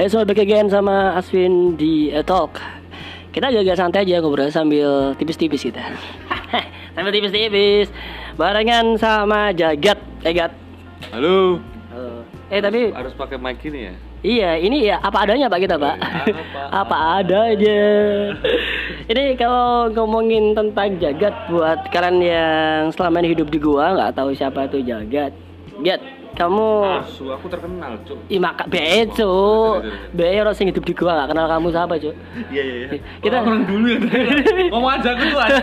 Hey, so back again sama Aswin di uh, Talk. Kita agak santai aja ngobrol sambil tipis-tipis kita. sambil tipis-tipis. Barengan sama Jagat. Eh, Gat. Halo. Halo. Eh, tapi Harus pakai mic ini ya? iya, ini ya apa adanya Pak kita, Pak. Apa apa adanya. ini kalau ngomongin tentang Jagat buat kalian yang selama ini hidup di gua nggak tahu siapa itu Jagat. Gat, kamu Asu, aku terkenal, Cuk. Ih maka be cu. Be orang sing hidup di gua gak kenal kamu siapa, Cuk. Iya, iya, iya. Kita- orang dulu ya. Ngomong aja aku tuh aja.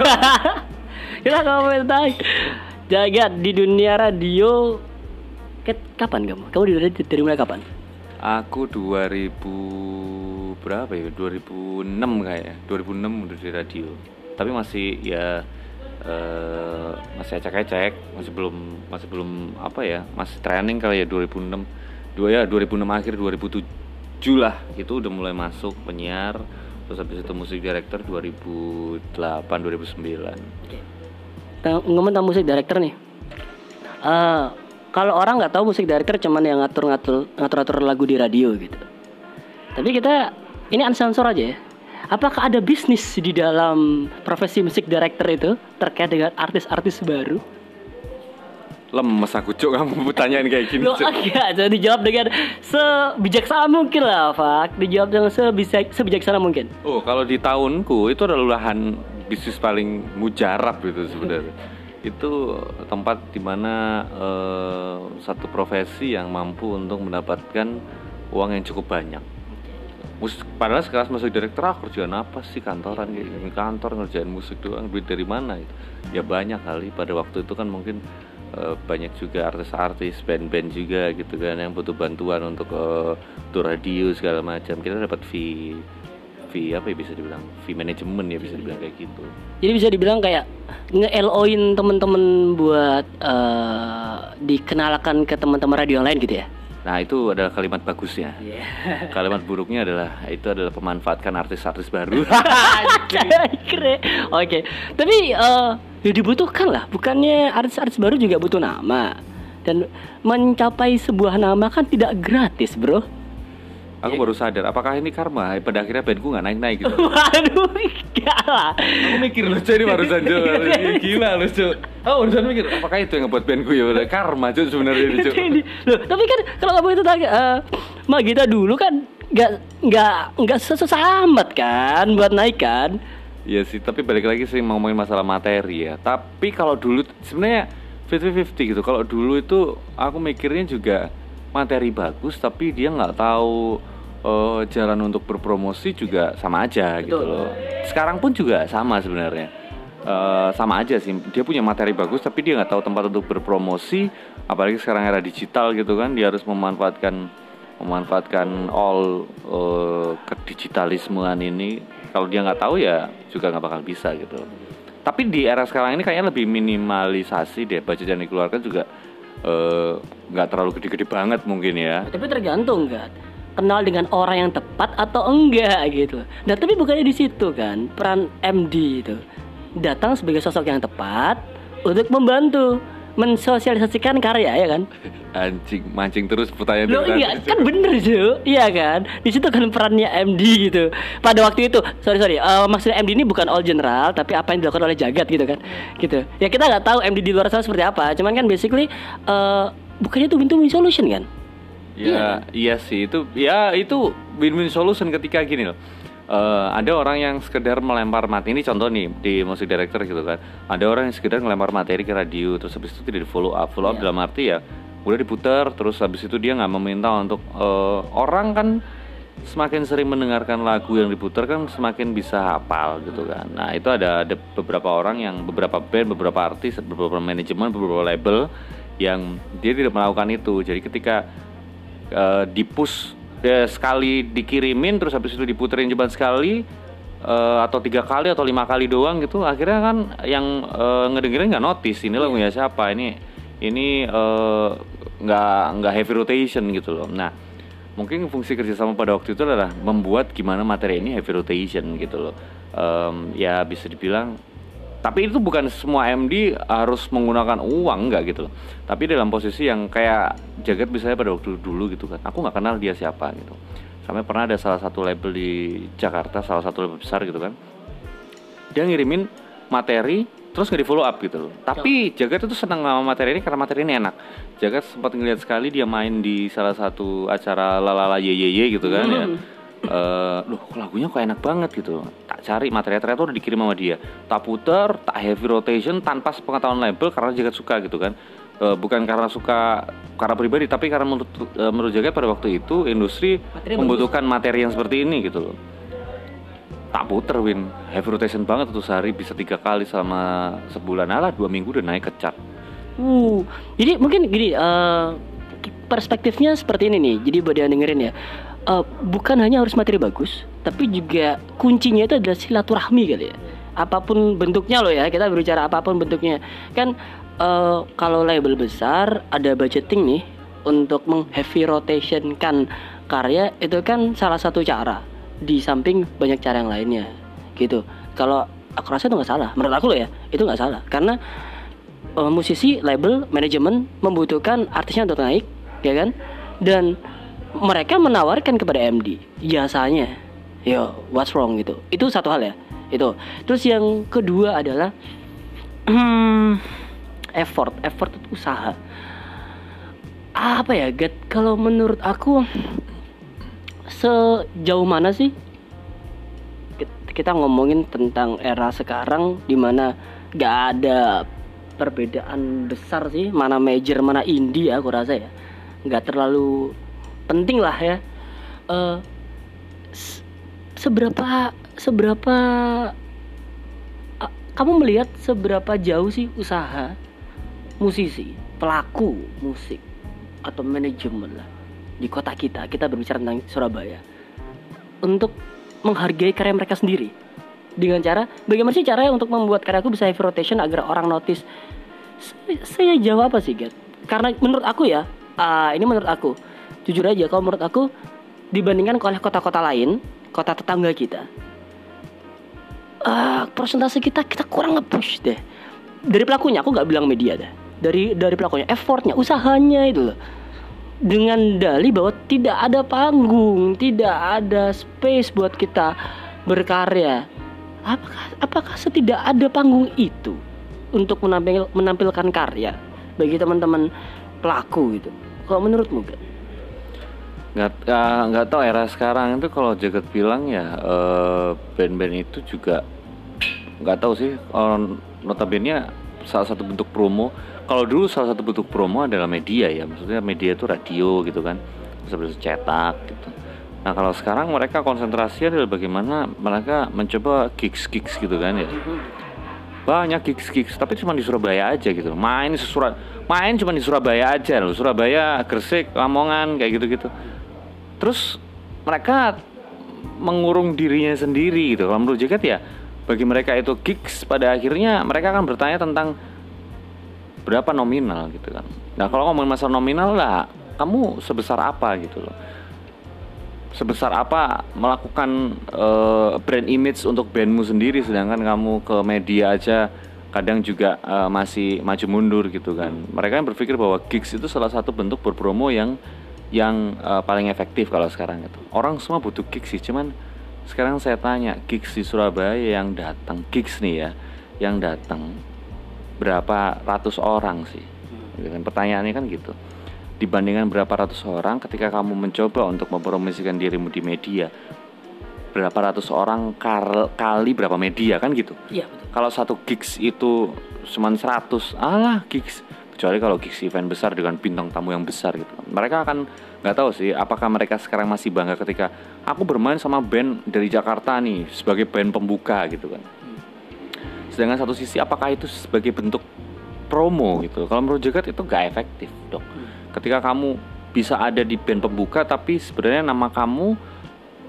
Kita ngomongin tentang jagat di dunia radio. Ket- Kapan kamu? Kamu di radio dari mulai kapan? Aku 2000 berapa ya? 2006 kayaknya. 2006 udah di radio. Tapi masih ya eh, masih ecek-ecek, masih belum masih belum apa ya? Masih training kali ya 2006. Dua ya 2006 akhir 2007 lah itu udah mulai masuk penyiar terus habis itu musik director 2008 2009 Teng- Ngomong tentang musik director nih. Eh, kalau orang nggak tahu musik director cuman yang ngatur-ngatur ngatur-ngatur lagu di radio gitu. Tapi kita ini unsensor aja ya. Apakah ada bisnis di dalam profesi musik director itu terkait dengan artis-artis baru? lemes aku cuk kamu tanyain kayak gini Lo cuk agak jadi dijawab dengan sebijaksana mungkin lah, Fak. Dijawab dengan sebisa, sebijaksana mungkin. Oh, kalau di tahunku itu adalah lahan bisnis paling mujarab itu sebenarnya. itu tempat di mana eh, satu profesi yang mampu untuk mendapatkan uang yang cukup banyak. Mus padahal sekelas musik direktur ah, kerjaan apa sih kantoran? Gini kantor ngerjain musik doang duit dari mana itu? Ya banyak kali pada waktu itu kan mungkin eh, banyak juga artis-artis band-band juga gitu kan yang butuh bantuan untuk eh, tour radio segala macam. Kita dapat fee fee apa ya bisa dibilang? Fee manajemen ya bisa dibilang kayak gitu. Jadi bisa dibilang kayak nge-LO-in temen-temen buat eh, dikenalkan ke teman-teman radio yang lain gitu ya. Nah itu adalah kalimat bagusnya Iya. kalimat buruknya adalah itu adalah pemanfaatkan artis-artis baru. Oke. Tapi eh ya dibutuhkan lah. Bukannya artis-artis baru juga butuh nama. Dan mencapai sebuah nama kan tidak gratis, Bro. Aku baru sadar apakah ini karma pada akhirnya bandku nggak naik-naik gitu Waduh, enggak lah. Aku mikir loh, cuy, ini barusan cuy. Gila loh, cuy. Aku barusan mikir, apakah itu yang ngebuat bandku ya? Karma, cuy, sebenarnya ini. Ini. Loh, tapi kan kalau kamu itu tanya eh Magita dulu kan nggak nggak nggak susah amat kan buat naik kan. Iya sih, tapi balik lagi sih ngomongin masalah materi ya. Tapi kalau dulu sebenarnya 50-50 gitu. Kalau dulu itu aku mikirnya juga materi bagus, tapi dia nggak tahu eh, jalan untuk berpromosi juga sama aja gitu Betul. loh. Sekarang pun juga sama sebenarnya. Eh, sama aja sih. Dia punya materi bagus, tapi dia nggak tahu tempat untuk berpromosi. Apalagi sekarang era digital gitu kan, dia harus memanfaatkan memanfaatkan all eh, kedigitalismean ini. Kalau dia nggak tahu ya juga nggak bakal bisa gitu. Tapi di era sekarang ini kayaknya lebih minimalisasi deh budget yang dikeluarkan juga eh, nggak terlalu gede-gede banget mungkin ya. Tapi tergantung kan kenal dengan orang yang tepat atau enggak gitu. Nah tapi bukannya di situ kan peran MD itu datang sebagai sosok yang tepat untuk membantu mensosialisasikan karya ya kan? Anjing mancing terus pertanyaan Loh dari iya kan bener cuy Iya kan? Di situ kan perannya MD gitu. Pada waktu itu Sorry sorry eh, Maksudnya MD ini bukan all general Tapi apa yang dilakukan oleh Jagat gitu kan? Gitu. Ya kita nggak tahu MD di luar sana seperti apa. Cuman kan basically eh Bukannya itu win-win solution kan? Ya, iya sih. Itu ya itu win-win solution ketika gini loh. Eh, ada orang yang sekedar melempar materi ini contoh nih di musik director gitu kan. Ada orang yang sekedar melempar materi ke radio terus habis itu tidak di follow up. Follow up Iya. dalam arti ya udah diputar terus habis itu dia nggak meminta untuk eh, orang kan semakin sering mendengarkan lagu yang diputar kan semakin bisa hafal gitu kan. Nah, itu ada ada beberapa orang yang beberapa band, beberapa artis, beberapa manajemen, beberapa label yang dia tidak melakukan itu. Jadi ketika eh, di-push ya, sekali dikirimin terus habis itu diputerin cuma sekali eh, atau tiga kali atau lima kali doang gitu. Akhirnya kan yang eh, ngedengerin nggak notice ini lagunya siapa? Ini ini eh, nggak nggak heavy rotation gitu loh. Nah mungkin fungsi kerjasama pada waktu itu adalah membuat gimana materi ini heavy rotation gitu loh. Em, ya bisa dibilang tapi itu bukan semua MD harus menggunakan uang enggak gitu loh. Tapi dalam posisi yang kayak Jagat misalnya pada waktu dulu gitu kan. Aku nggak kenal dia siapa gitu. Kami pernah ada salah satu label di Jakarta, salah satu label besar gitu kan. Dia ngirimin materi terus nggak di follow up gitu loh. Tapi Jagat itu senang sama materi ini karena materi ini enak. Jagat sempat ngeliat sekali dia main di salah satu acara lalala ye ye ye gitu kan ya. Eh, loh lagunya kok enak banget gitu tak cari materi ternyata udah dikirim sama dia. Tak puter tak heavy rotation tanpa sepengetahuan label karena Jagat suka gitu kan. Eh, bukan karena suka karena pribadi tapi karena menurut eh, menurut Jagat pada waktu itu industri Materinya membutuhkan materi yang seperti ini gitu loh. Tak puter win. Heavy rotation banget tuh sehari bisa tiga kali selama sebulan. Alah dua minggu udah naik ke chart Uh, jadi mungkin gini, eh, perspektifnya seperti ini nih. Jadi buat yang dengerin ya, eh, bukan hanya harus materi bagus, tapi juga kuncinya itu adalah silaturahmi kali ya. Apa pun bentuknya loh ya, kita berbicara apa pun bentuknya. Kan eh, kalau label besar ada budgeting nih untuk mengheavy rotation kan karya itu kan salah satu cara di samping banyak cara yang lainnya gitu. Kalau aku rasa itu nggak salah, menurut aku loh ya, itu nggak salah karena eh, musisi, label, manajemen membutuhkan artisnya untuk naik, ya kan? Dan mereka menawarkan kepada MD jasanya. Yo, what's wrong gitu. Itu satu hal ya. Itu. Terus yang kedua adalah hmm, effort. Effort itu usaha. Apa ya, Gat? Kalau menurut aku sejauh mana sih kit- kita ngomongin tentang era sekarang di mana gak ada perbedaan besar sih mana major mana indie aku rasa ya nggak terlalu penting lah ya. S- seberapa seberapa kamu melihat seberapa jauh sih usaha musisi pelaku musik atau manajemen lah di kota kita? Kita berbicara tentang Surabaya. Untuk menghargai karya mereka sendiri. Dengan cara bagaimana sih caranya untuk membuat karyaku bisa heavy rotation agar orang notice? Saya, jawab apa sih Gat? karena menurut aku ya ah, ini menurut aku jujur aja kalau menurut aku dibandingkan oleh kota-kota lain kota tetangga kita ah, persentase kita kita kurang nge-push deh dari pelakunya aku nggak bilang media deh dari dari pelakunya effortnya usahanya itu loh dengan dali bahwa tidak ada panggung, tidak ada space buat kita berkarya. Apakah apakah setidak ada panggung itu untuk menampil, menampilkan karya bagi teman-teman pelaku gitu? Kalau menurutmu Gat? Nggak ah, nggak tahu era sekarang itu kalau Jagat bilang ya eh, band-band itu juga nggak tahu sih kalau notabene salah satu bentuk promo. Kalau dulu salah satu bentuk promo adalah media ya maksudnya media itu radio gitu kan seperti cetak gitu. Nah kalau sekarang mereka konsentrasi adalah bagaimana mereka mencoba gigs gigs gitu kan ya. Banyak gigs gigs tapi cuma di Surabaya aja gitu. Main di Surat main cuma di Surabaya aja loh. Surabaya Gresik Lamongan kayak gitu gitu terus mereka mengurung dirinya sendiri gitu. Kalau menurut Jagat ya bagi mereka itu gigs pada akhirnya mereka akan bertanya tentang berapa nominal gitu kan. Nah kalau ngomongin masalah nominal lah kamu sebesar apa gitu loh. Sebesar apa melakukan eh, brand image untuk bandmu sendiri sedangkan kamu ke media aja kadang juga eh, masih maju mundur gitu kan. Mereka yang berpikir bahwa gigs itu salah satu bentuk berpromo yang yang eh, paling efektif kalau sekarang itu. Orang semua butuh gigs sih cuman sekarang saya tanya gigs di Surabaya yang datang gigs nih ya yang datang berapa ratus orang sih? Gitu kan pertanyaannya kan gitu. Dibandingkan berapa ratus orang ketika kamu mencoba untuk mempromosikan dirimu di media berapa ratus orang kar- kali berapa media kan gitu? Iya betul. kalau satu gigs itu cuma 100 alah gigs kecuali kalau gigs event besar dengan bintang tamu yang besar gitu. Mereka akan nggak tahu sih apakah mereka sekarang masih bangga ketika aku bermain sama band dari Jakarta nih sebagai band pembuka gitu kan. Sedangkan satu sisi apakah itu sebagai bentuk promo gitu? Kalau menurut Jagat itu gak efektif dok. Ketika kamu bisa ada di band pembuka tapi sebenarnya nama kamu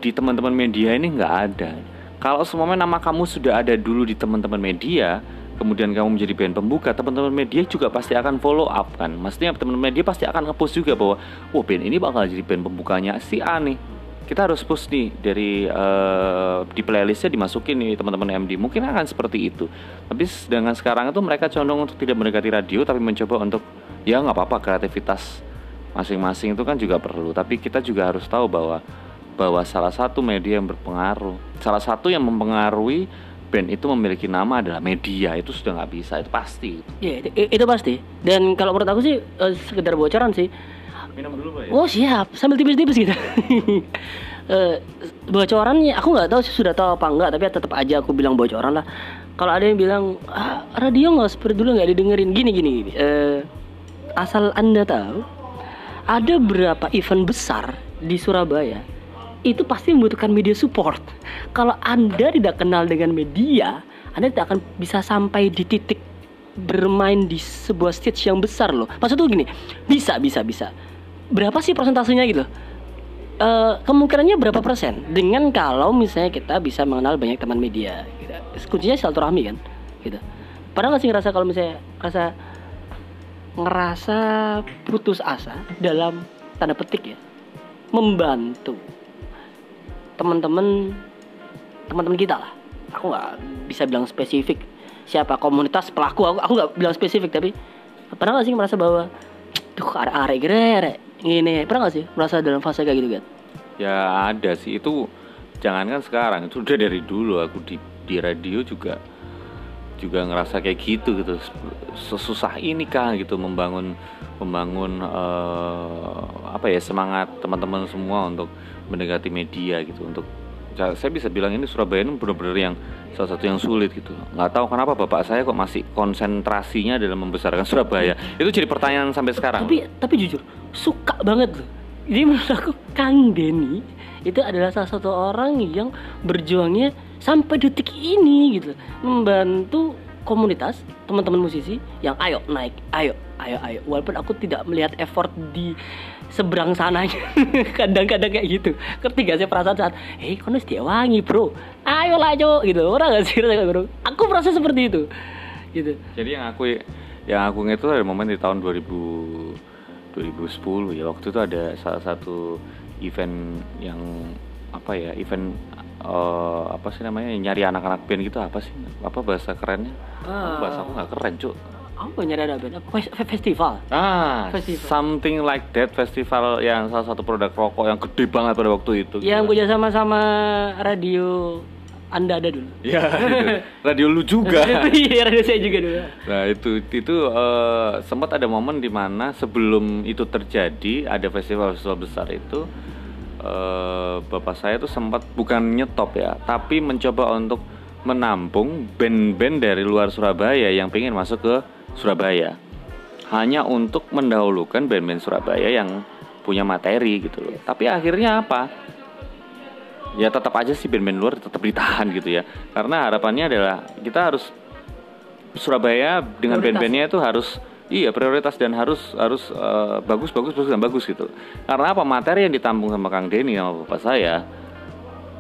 di teman-teman media ini nggak ada. Kalau semuanya nama kamu sudah ada dulu di teman-teman media kemudian kamu menjadi band pembuka teman-teman media juga pasti akan follow up kan? Maksudnya teman-teman media pasti akan ngepost juga bahwa wah band ini bakal jadi band pembukanya si A nih. Kita harus post nih dari eh, di playlistnya dimasukin nih teman-teman MD mungkin akan seperti itu. Tapi dengan sekarang itu mereka condong untuk tidak mendekati radio tapi mencoba untuk ya nggak apa-apa kreativitas masing-masing itu kan juga perlu. Tapi kita juga harus tahu bahwa bahwa salah satu media yang berpengaruh, salah satu yang mempengaruhi band itu memiliki nama adalah media itu sudah nggak bisa itu pasti. Iya, itu, itu pasti. Dan kalau menurut aku sih eh, sekedar bocoran sih. Minum dulu pak ya. Oh siap, sambil tipis-tipis gitu. Eh, bocorannya aku nggak tahu sih sudah tahu apa enggak, tapi tetap aja aku bilang bocoran lah. Kalau ada yang bilang ah, radio nggak seperti dulu nggak didengerin gini gini gini. Eh, asal anda tahu, ada berapa event besar di Surabaya itu pasti membutuhkan media support. Kalau anda tidak kenal dengan media, anda tidak akan bisa sampai di titik bermain di sebuah stage yang besar loh. Maksud tuh gini, bisa bisa bisa. Berapa sih persentasenya gitu? Eh, kemungkinannya berapa persen dengan kalau misalnya kita bisa mengenal banyak teman media gitu. kuncinya silaturahmi kan gitu pernah nggak sih ngerasa kalau misalnya ngerasa ngerasa putus asa dalam tanda petik ya membantu teman-teman teman-teman kita lah. Aku nggak bisa bilang spesifik siapa komunitas pelaku. Aku aku nggak bilang spesifik tapi pernah nggak sih merasa bahwa tuh are are gere ini pernah nggak sih merasa dalam fase kayak gitu kan Ya ada sih. Itu jangankan sekarang itu udah dari dulu. Aku di di radio juga juga ngerasa kayak gitu gitu. Sesusah ini kah gitu membangun membangun eh, apa ya semangat teman-teman semua untuk mendekati media gitu untuk ya, saya bisa bilang ini Surabaya ini benar-benar yang salah satu yang sulit gitu. Nggak tahu kenapa bapak saya kok masih konsentrasinya dalam membesarkan Surabaya. Itu jadi pertanyaan sampai sekarang. Tapi tapi jujur suka banget loh. Jadi menurut aku Kang Denny itu adalah salah satu orang yang berjuangnya sampai detik ini gitu. Membantu komunitas teman-teman musisi yang ayo naik ayo ayo ayo. Walaupun aku tidak melihat effort di seberang sananya. Kadang-kadang kayak gitu. Ketika saya perasaan saat hei kono dia wangi bro? Ayo lah Jo gitu. Orang gak sih? Bro aku merasa seperti itu. Gitu. Jadi yang aku yang aku ingat itu ada momen di tahun 2000 2010 ya. Waktu itu ada salah satu event yang apa ya event eh, apa sih namanya nyari anak-anak band gitu apa sih? Apa bahasa kerennya? Ah. bahasa aku nggak keren cuk apa nyari ada band festival ah Festival. something like that festival yang salah satu produk rokok yang gede banget pada waktu itu yang gitu. kerja sama sama radio anda ada dulu ya gitu. radio lu juga Iya, radio saya juga dulu Nah itu itu eh, sempat ada momen di mana sebelum itu terjadi ada festival-festival besar itu eh, bapak saya tuh sempat bukan nyetop ya, tapi mencoba untuk menampung band-band dari luar Surabaya yang pengen masuk ke Surabaya, hanya untuk mendahulukan band-band Surabaya yang punya materi gitu loh. Tapi akhirnya apa? Ya tetap aja sih band-band luar tetap ditahan gitu ya, karena harapannya adalah kita harus Surabaya dengan band-bandnya itu harus iya prioritas dan harus harus eh, bagus bagus bagus dan bagus gitu. Karena apa materi yang ditampung sama Kang Denny sama bapak saya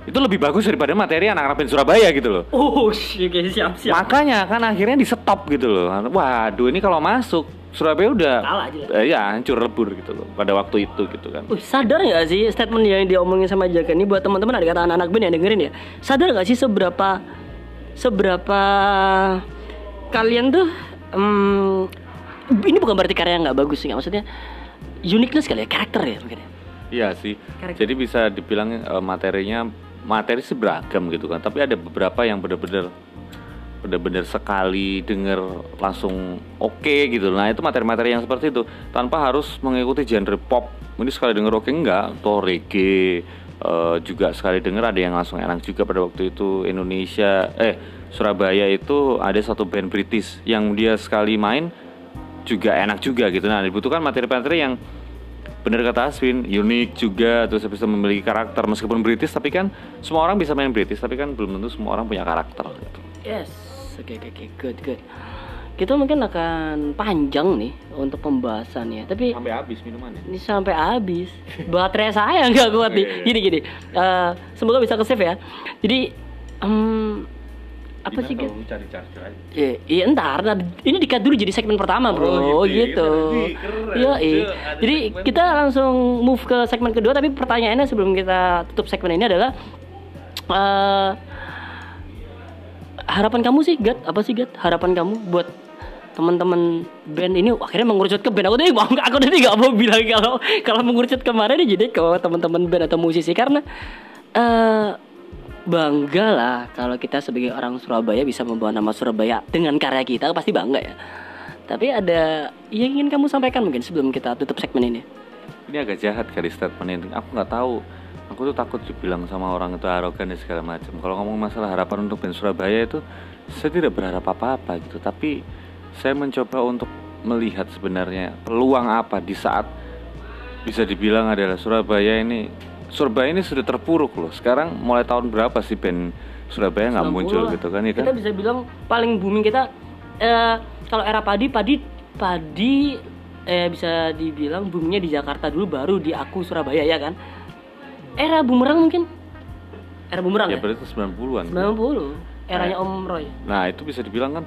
itu lebih bagus daripada materi anak-anak band Surabaya gitu loh. oh oke siap siap Makanya kan akhirnya di stop gitu loh. Waduh ini kalau masuk Surabaya udah Kalah aja. eh, ya hancur lebur gitu loh pada waktu itu gitu kan. Wih, sadar nggak sih statement yang diomongin sama Jaka ini buat teman-teman ada kata anak-anak band yang dengerin ya sadar nggak sih seberapa seberapa kalian tuh hmm, ini bukan berarti karya nggak bagus sih maksudnya uniqueness kali ya karakter ya mungkin ya. Iya sih. Karakter. Jadi bisa dibilang eh, materinya materi sih beragam gitu kan. Tapi ada beberapa yang bener-bener bener-bener sekali denger langsung oke gitu. Nah itu materi-materi yang seperti itu tanpa harus mengikuti genre pop. Ini sekali denger oke enggak, atau reggae eh, juga sekali denger ada yang langsung enak juga pada waktu itu Indonesia eh Surabaya itu ada satu band British yang dia sekali main juga enak juga gitu. Nah dibutuhkan materi-materi yang bener kata Aswin unik juga terus habis itu memiliki karakter. Meskipun British tapi kan semua orang bisa main British tapi kan belum tentu semua orang punya karakter gitu. yes oke oke oke. Good good. Kita mungkin akan panjang nih untuk pembahasannya tapi sampai habis minumannya ini sampai habis. Baterai saya nggak kuat nih. Iya, iya. gini gini. Eh, semoga bisa ke save ya. Jadi em, apa sih Git? cari charger aja Iya, iya entar. Nah, ini dikat dulu jadi segmen pertama, Bro. Oh, gitu. gitu ya. Iya, iya. Jadi segmen kita langsung move ke segmen kedua tapi pertanyaannya sebelum kita tutup segmen ini adalah eh harapan kamu sih, Gat? Apa sih, Gat? Harapan kamu buat teman-teman band ini akhirnya mengerucut ke band aku tadi mau aku tadi nggak mau bilang kalau kalau mengerucut kemarin jadi ke teman-teman band atau musisi karena eh bangga lah kalau kita sebagai orang Surabaya bisa membawa nama Surabaya dengan karya kita pasti bangga ya. Tapi ada yang ingin kamu sampaikan mungkin sebelum kita tutup segmen ini. ini agak jahat kali statement ini aku nggak tahu aku tuh takut dibilang sama orang itu arogan dan segala macam kalau ngomong masalah harapan untuk band Surabaya itu saya tidak berharap apa-apa gitu tapi saya mencoba untuk melihat sebenarnya peluang apa di saat bisa dibilang adalah Surabaya ini Surabaya ini sudah terpuruk loh sekarang mulai tahun berapa sih band Surabaya nggak 90 muncul lah. gitu kan ya Kita kan bisa bilang paling booming kita eh kalau era padi padi padi eh bisa dibilang boomingnya di Jakarta dulu baru di aku Surabaya ya kan. Era bumerang mungkin. Era bumerang ya ya. berarti 90-an 90 eranya Om Roy. Nah itu bisa dibilang kan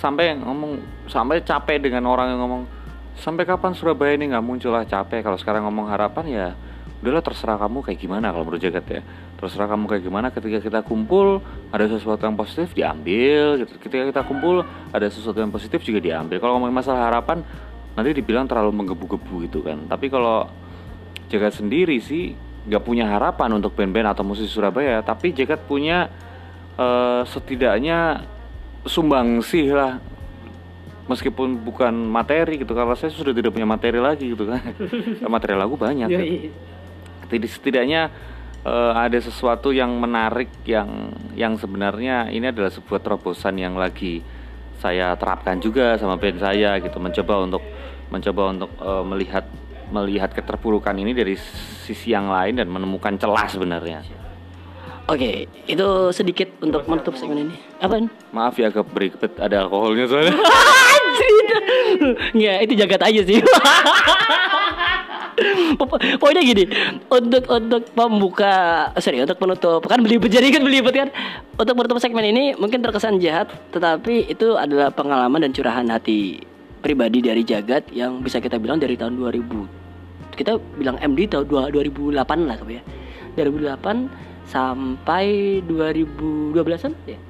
sampai yang ngomong sampai capek dengan orang yang ngomong sampai kapan Surabaya ini nggak muncul lah capek kalau sekarang ngomong harapan ya udahlah terserah kamu kayak gimana kalau menurut jagat ya. Terserah kamu kayak gimana ketika kita kumpul ada sesuatu yang positif diambil gitu. ketika kita kumpul ada sesuatu yang positif juga diambil. Kalau ngomongin masalah harapan nanti dibilang terlalu menggebu-gebu gitu kan. Tapi kalau Jagat sendiri sih nggak punya harapan untuk band-band atau musisi Surabaya. Tapi Jagat punya eh, setidaknya sumbangsih lah. Meskipun bukan materi gitu karena saya sudah tidak punya materi lagi gitu kan. Materi lagu banyak Iya, gitu. Tidak- setidaknya eh, ada sesuatu yang menarik yang yang sebenarnya ini adalah sebuah terobosan yang lagi saya terapkan juga sama band saya gitu mencoba untuk mencoba untuk eh, melihat melihat keterpurukan ini dari sisi yang lain dan menemukan celah sebenarnya Oke, itu sedikit untuk menutup segmen ini. Apaan? maaf ya agak berikut ada alkoholnya soalnya Nggak, itu jagat aja sih. Pok- Pokoknya gini, untuk untuk pembuka, sorry, untuk penutup kan belibet jadi kan belibet kan. Untuk menutup segmen ini mungkin terkesan jahat, tetapi itu adalah pengalaman dan curahan hati pribadi dari jagat yang bisa kita bilang dari tahun 2000. Kita bilang MD tahun dua- 2008 lah ya. 2008 sampai 2012-an ya.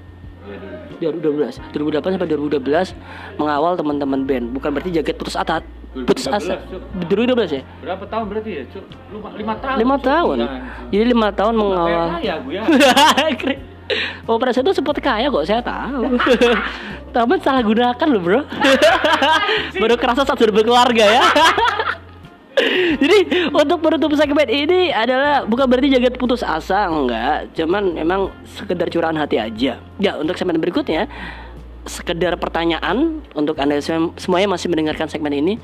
2012 2008 sampai 2012 mengawal teman-teman band bukan berarti jaket putus asa putus asa. 2012 ya? Berapa tahun berarti ya Cuk? lima, lima tahun lima tahun? Iya. jadi lima tahun mengawal. kaya gue ya. Oh saat itu sempat kaya kok saya tahu. Tapi salah gunakan loh bro. Baru kerasa saat sudah berkeluarga ya. Jadi untuk penutup segmen ini adalah bukan berarti jagat putus asa enggak, cuman memang sekedar curahan hati aja. Ya untuk segmen berikutnya sekedar pertanyaan untuk anda sem- semuanya masih mendengarkan segmen ini.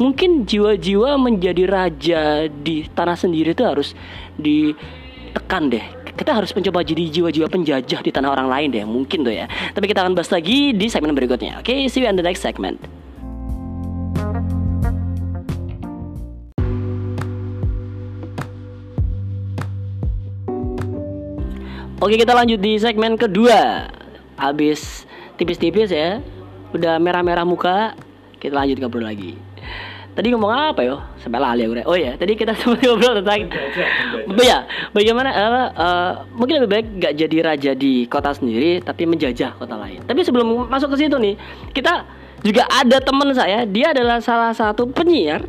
Mungkin jiwa-jiwa menjadi raja di tanah sendiri itu harus ditekan deh. Kita harus mencoba jadi jiwa-jiwa penjajah di tanah orang lain deh, mungkin tuh ya. Tapi kita akan bahas lagi di segmen berikutnya. Oke, see you in the next segment. Oke kita lanjut di segmen kedua Habis tipis-tipis ya Udah merah-merah muka Kita lanjut ngobrol lagi Tadi ngomong apa yo? Sampai lali aku. Oh ya, tadi kita sempat ngobrol tentang ya, bagaimana eh, eh, mungkin lebih baik gak jadi raja di kota sendiri tapi menjajah kota lain. Tapi sebelum masuk ke situ nih, kita juga ada teman saya, dia adalah salah satu penyiar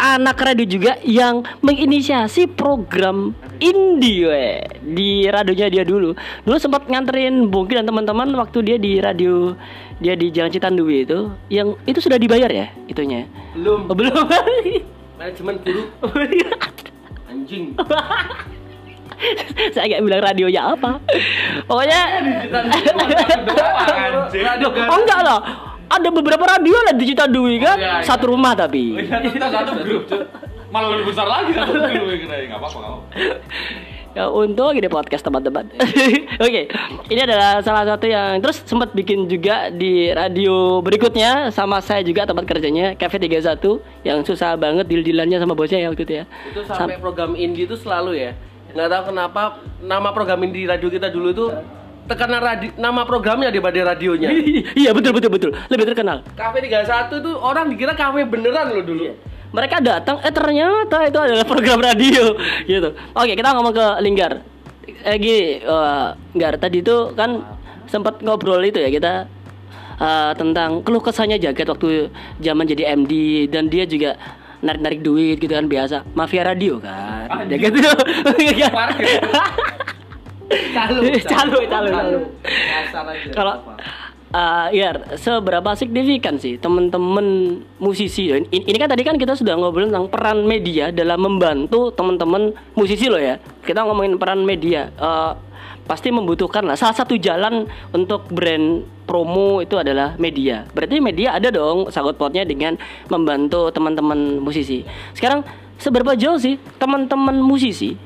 anak radio juga yang menginisiasi program indie we, di radionya dia dulu. Dulu sempat nganterin Bungki dan teman-teman waktu dia di radio dia di Jalan Citandui itu yang itu sudah dibayar ya itunya. Belum. Oh, belum. Manajemen buruk anjing. Saya nggak bilang radionya apa. Pokoknya Loh, oh enggak lah. Ada beberapa radio lah di Citandui kan, iya, iya. satu rumah tapi. Kita satu grup. Malah lebih besar lagi satu grup kira enggak apa-apa. Ya untung ini podcast teman-teman. Oke, ini adalah salah satu yang terus sempat bikin juga di radio berikutnya sama saya juga tempat kerjanya Cafe 31 yang susah banget deal-dealannya sama bosnya ya waktu itu ya. Itu sampai program indie itu selalu ya. Nggak tahu kenapa nama program indie radio kita dulu itu tekanan radi, nama programnya daripada radionya. iya betul betul betul lebih terkenal. Cafe 31 itu orang dikira kafe beneran loh dulu. Mereka datang, eh ternyata itu adalah program radio gitu. Oke, kita ngomong ke Linggar. Eh gini, eh, Gar tadi itu kan sempat ngobrol itu ya kita eh, tentang keluh kesahnya jagat waktu zaman jadi MD dan dia juga narik-narik duit gitu kan biasa mafia radio kan jagat itu Calo, Calo, calo, calo. Kasar aja. kalau eh, ya seberapa signifikan sih teman-teman musisi ini, ini kan tadi kan kita sudah ngobrolin tentang peran media dalam membantu teman-teman musisi loh ya. Kita ngomongin peran media Eh, pasti membutuhkan lah. Salah satu jalan untuk brand promo itu adalah media. Berarti media ada dong sangkut pautnya dengan membantu teman-teman musisi. Sekarang seberapa jauh sih teman-teman musisi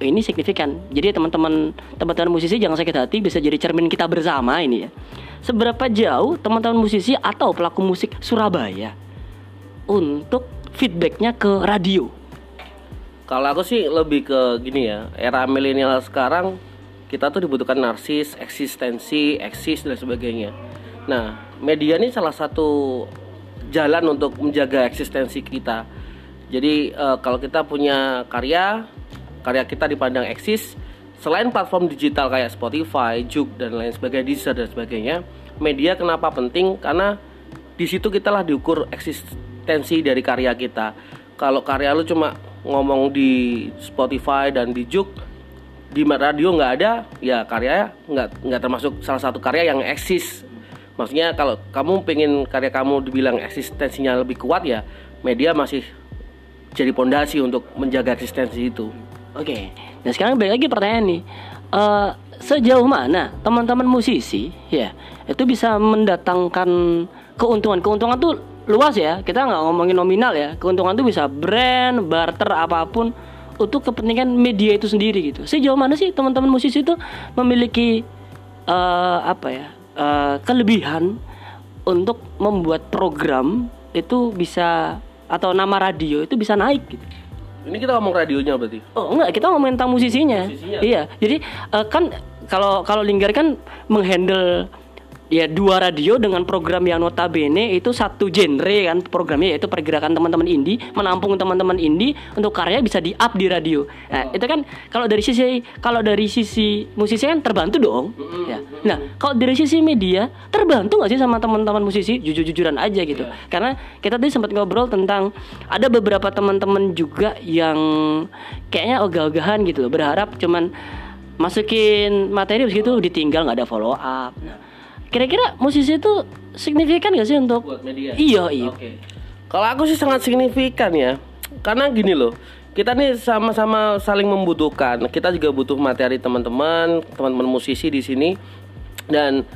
ini signifikan. Jadi teman-teman teman-teman musisi jangan sakit hati bisa jadi cermin kita bersama ini ya. Seberapa jauh teman-teman musisi atau pelaku musik Surabaya untuk feedbacknya ke radio? Kalau aku sih lebih ke gini ya, era milenial sekarang kita tuh dibutuhkan narsis, eksistensi, eksis dan sebagainya. Nah, media ini salah satu jalan untuk menjaga eksistensi kita. Jadi eh, kalau kita punya karya, karya kita dipandang eksis, selain platform digital kayak Spotify, Juk dan lain sebagainya, Deezer dan sebagainya, media kenapa penting? Karena di situ kita lah diukur eksistensi dari karya kita. Kalau karya lu cuma ngomong di Spotify dan di Juk, di radio nggak ada, ya karya nggak nggak termasuk salah satu karya yang eksis. Maksudnya kalau kamu pengen karya kamu dibilang eksistensinya lebih kuat ya, media masih jadi pondasi untuk menjaga eksistensi itu. Oke. Nah sekarang balik lagi pertanyaan nih. Eh, sejauh mana teman-teman musisi ya itu bisa mendatangkan keuntungan? Keuntungan tuh luas ya. Kita nggak ngomongin nominal ya. Keuntungan tuh bisa brand, barter apa pun untuk kepentingan media itu sendiri gitu. Sejauh mana sih teman-teman musisi itu memiliki eh, apa ya eh, kelebihan untuk membuat program itu bisa atau nama radio itu bisa naik gitu. Ini kita ngomong radionya berarti. Oh enggak, kita ngomongin tentang musisinya. Musisinya. Iya, jadi eh, kan kalau kalau Linggar kan menghandle ya dua radio dengan program yang notabene itu satu genre kan programnya yaitu pergerakan teman-teman indie menampung teman-teman indie untuk karya bisa di up di radio. Nah, itu kan kalau dari sisi kalau dari sisi musisi kan terbantu dong. Ya. Nah, kalau dari sisi media terbantu nggak sih sama teman-teman musisi jujur-jujuran aja gitu. Karena kita tadi sempat ngobrol tentang ada beberapa teman-teman juga yang kayaknya ogah-ogahan gitu loh, berharap cuman masukin materi habis gitu ditinggal nggak ada follow up. Nah, kira-kira musisi itu signifikan gak sih untuk Buat media. Iya, iya. Oke. Kalau aku sih sangat signifikan ya. Karena gini loh, kita nih sama-sama saling membutuhkan. Kita juga butuh materi teman-teman, teman-teman musisi di sini. Dan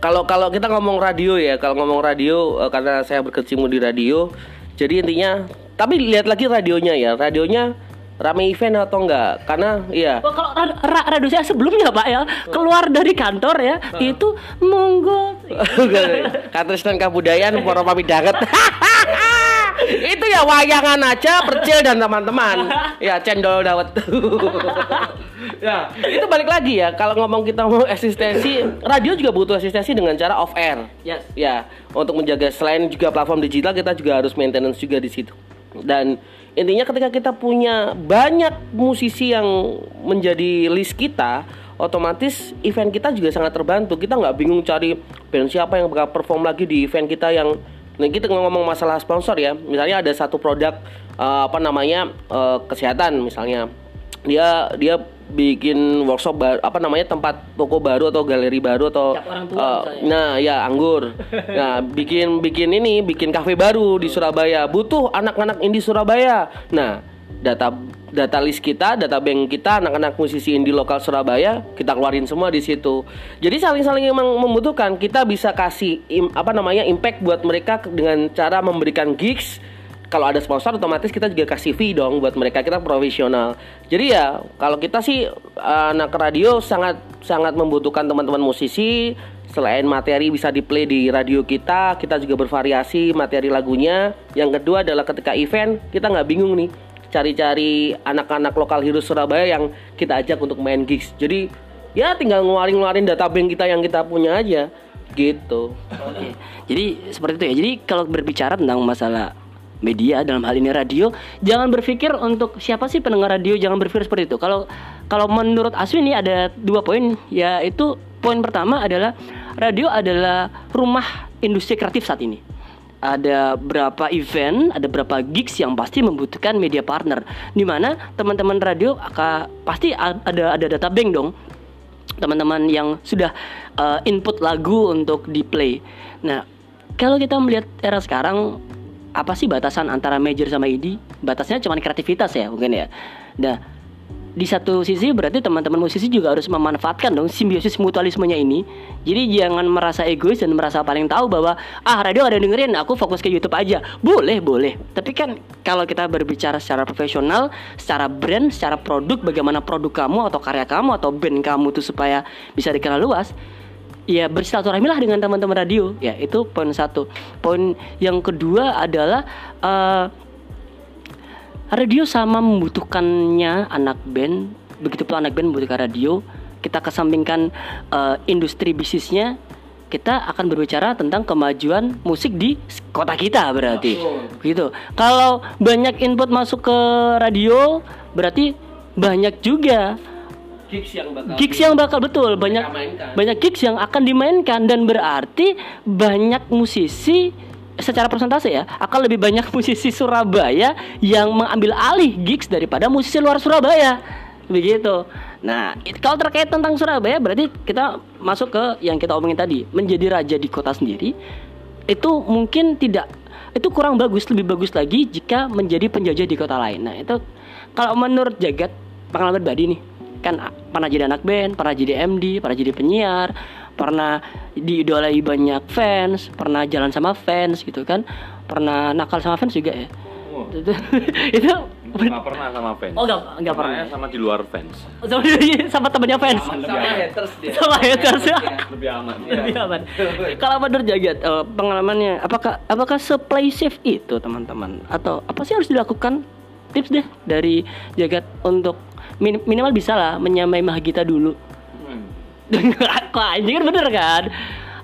kalau kalau kita ngomong radio ya, kalau ngomong radio eh, karena saya berkecimpung di radio, jadi intinya tapi lihat lagi radionya ya. Radionya rame event atau enggak? Karena iya. Wah, kalau ra- ra- radio saya sebelumnya Pak ya keluar dari kantor ya itu monggo Katristan Kabudayan Poro Pami Danget. itu ya wayangan aja percil dan teman-teman ya cendol dawet ya itu balik lagi ya kalau ngomong kita mau eksistensi radio juga butuh eksistensi dengan cara off air Yes. ya untuk menjaga selain juga platform digital kita juga harus maintenance juga di situ dan intinya ketika kita punya banyak musisi yang menjadi list kita otomatis event kita juga sangat terbantu. Kita nggak bingung cari band siapa yang bakal perform lagi di event kita yang nah kita ngomong masalah sponsor ya. Misalnya ada satu produk eh, apa namanya eh, kesehatan misalnya dia dia bikin workshop baru apa namanya tempat toko baru atau galeri baru atau tua misalnya. Nah, ya anggur. Nah, bikin bikin ini, bikin kafe baru di Surabaya. Butuh anak-anak indie Surabaya. Nah, data data list kita, data bank kita, anak-anak musisi indie lokal Surabaya, kita keluarin semua di situ. Jadi saling-saling emang membutuhkan. Kita bisa kasih im- apa namanya impact buat mereka dengan cara memberikan gigs. Kalau ada sponsor otomatis kita juga kasih fee dong buat mereka kita profesional. Jadi ya kalau kita sih anak radio sangat sangat membutuhkan teman-teman musisi Selain materi bisa di play di radio kita, kita juga bervariasi materi lagunya. Yang kedua adalah ketika event, kita nggak bingung nih cari-cari anak-anak lokal hero Surabaya yang kita ajak untuk main gigs. Jadi ya tinggal ngeluarin-ngeluarin data bank kita yang kita punya aja gitu. Oke. Jadi seperti itu ya. Jadi kalau berbicara tentang masalah media dalam hal ini radio, jangan berpikir untuk siapa sih pendengar radio, jangan berpikir seperti itu. Kalau kalau menurut Aswin ini ada dua poin, yaitu poin pertama adalah radio adalah rumah industri kreatif saat ini. Ada berapa event, ada berapa gigs yang pasti membutuhkan media partner. Di mana teman-teman radio akan pasti ada ada data bank dong. Teman-teman yang sudah uh, input lagu untuk di play. Nah, kalau kita melihat era sekarang apa sih batasan antara major sama indie? Batasnya cuma kreativitas ya mungkin ya. Nah, di satu sisi berarti teman-teman musisi juga harus memanfaatkan dong simbiosis mutualismenya ini. Jadi jangan merasa egois dan merasa paling tahu bahwa ah radio ada dengerin, aku fokus ke YouTube aja. Boleh, boleh. Tapi kan kalau kita berbicara secara profesional, secara brand, secara produk, bagaimana produk kamu atau karya kamu atau band kamu tuh supaya bisa dikenal luas, ya bersilaturahmilah dengan teman-teman radio. Ya itu poin satu. Poin yang kedua adalah eh, radio sama membutuhkannya anak band begitu pula anak band membutuhkan radio kita kesampingkan eh, industri bisnisnya kita akan berbicara tentang kemajuan musik di kota kita berarti gitu kalau banyak input masuk ke radio berarti banyak juga gigs yang bakal gigs yang bakal betul banyak mainkan. banyak gigs yang akan dimainkan dan berarti banyak musisi secara persentase ya akan lebih banyak musisi Surabaya yang mengambil alih gigs daripada musisi luar Surabaya begitu. Nah, it- kalau terkait tentang Surabaya berarti kita masuk ke yang kita omongin tadi, menjadi raja di kota sendiri itu mungkin tidak itu kurang bagus, lebih bagus lagi jika menjadi penjajah di kota lain. Nah, itu kalau menurut Jagat pengalaman pribadi nih, kan pernah jadi anak band, pernah jadi MD, pernah jadi penyiar, pernah diidolai banyak fans, pernah jalan sama fans gitu kan, pernah nakal sama fans juga ya. Oh. itu itu Nggak pernah sama fans. Oh, nggak- nggak pernah. Sama di luar fans. sama, sama temennya fans sama haters dia sama haters ya Lebih aman. lebih aman. Kalau menurut Jagat eh, pengalamannya apakah apakah seplay safe itu teman-teman atau apa sih harus dilakukan tips deh dari Jagat untuk min- minimal bisa lah menyamai Mahagita dulu. Kok anjing kan bener kan?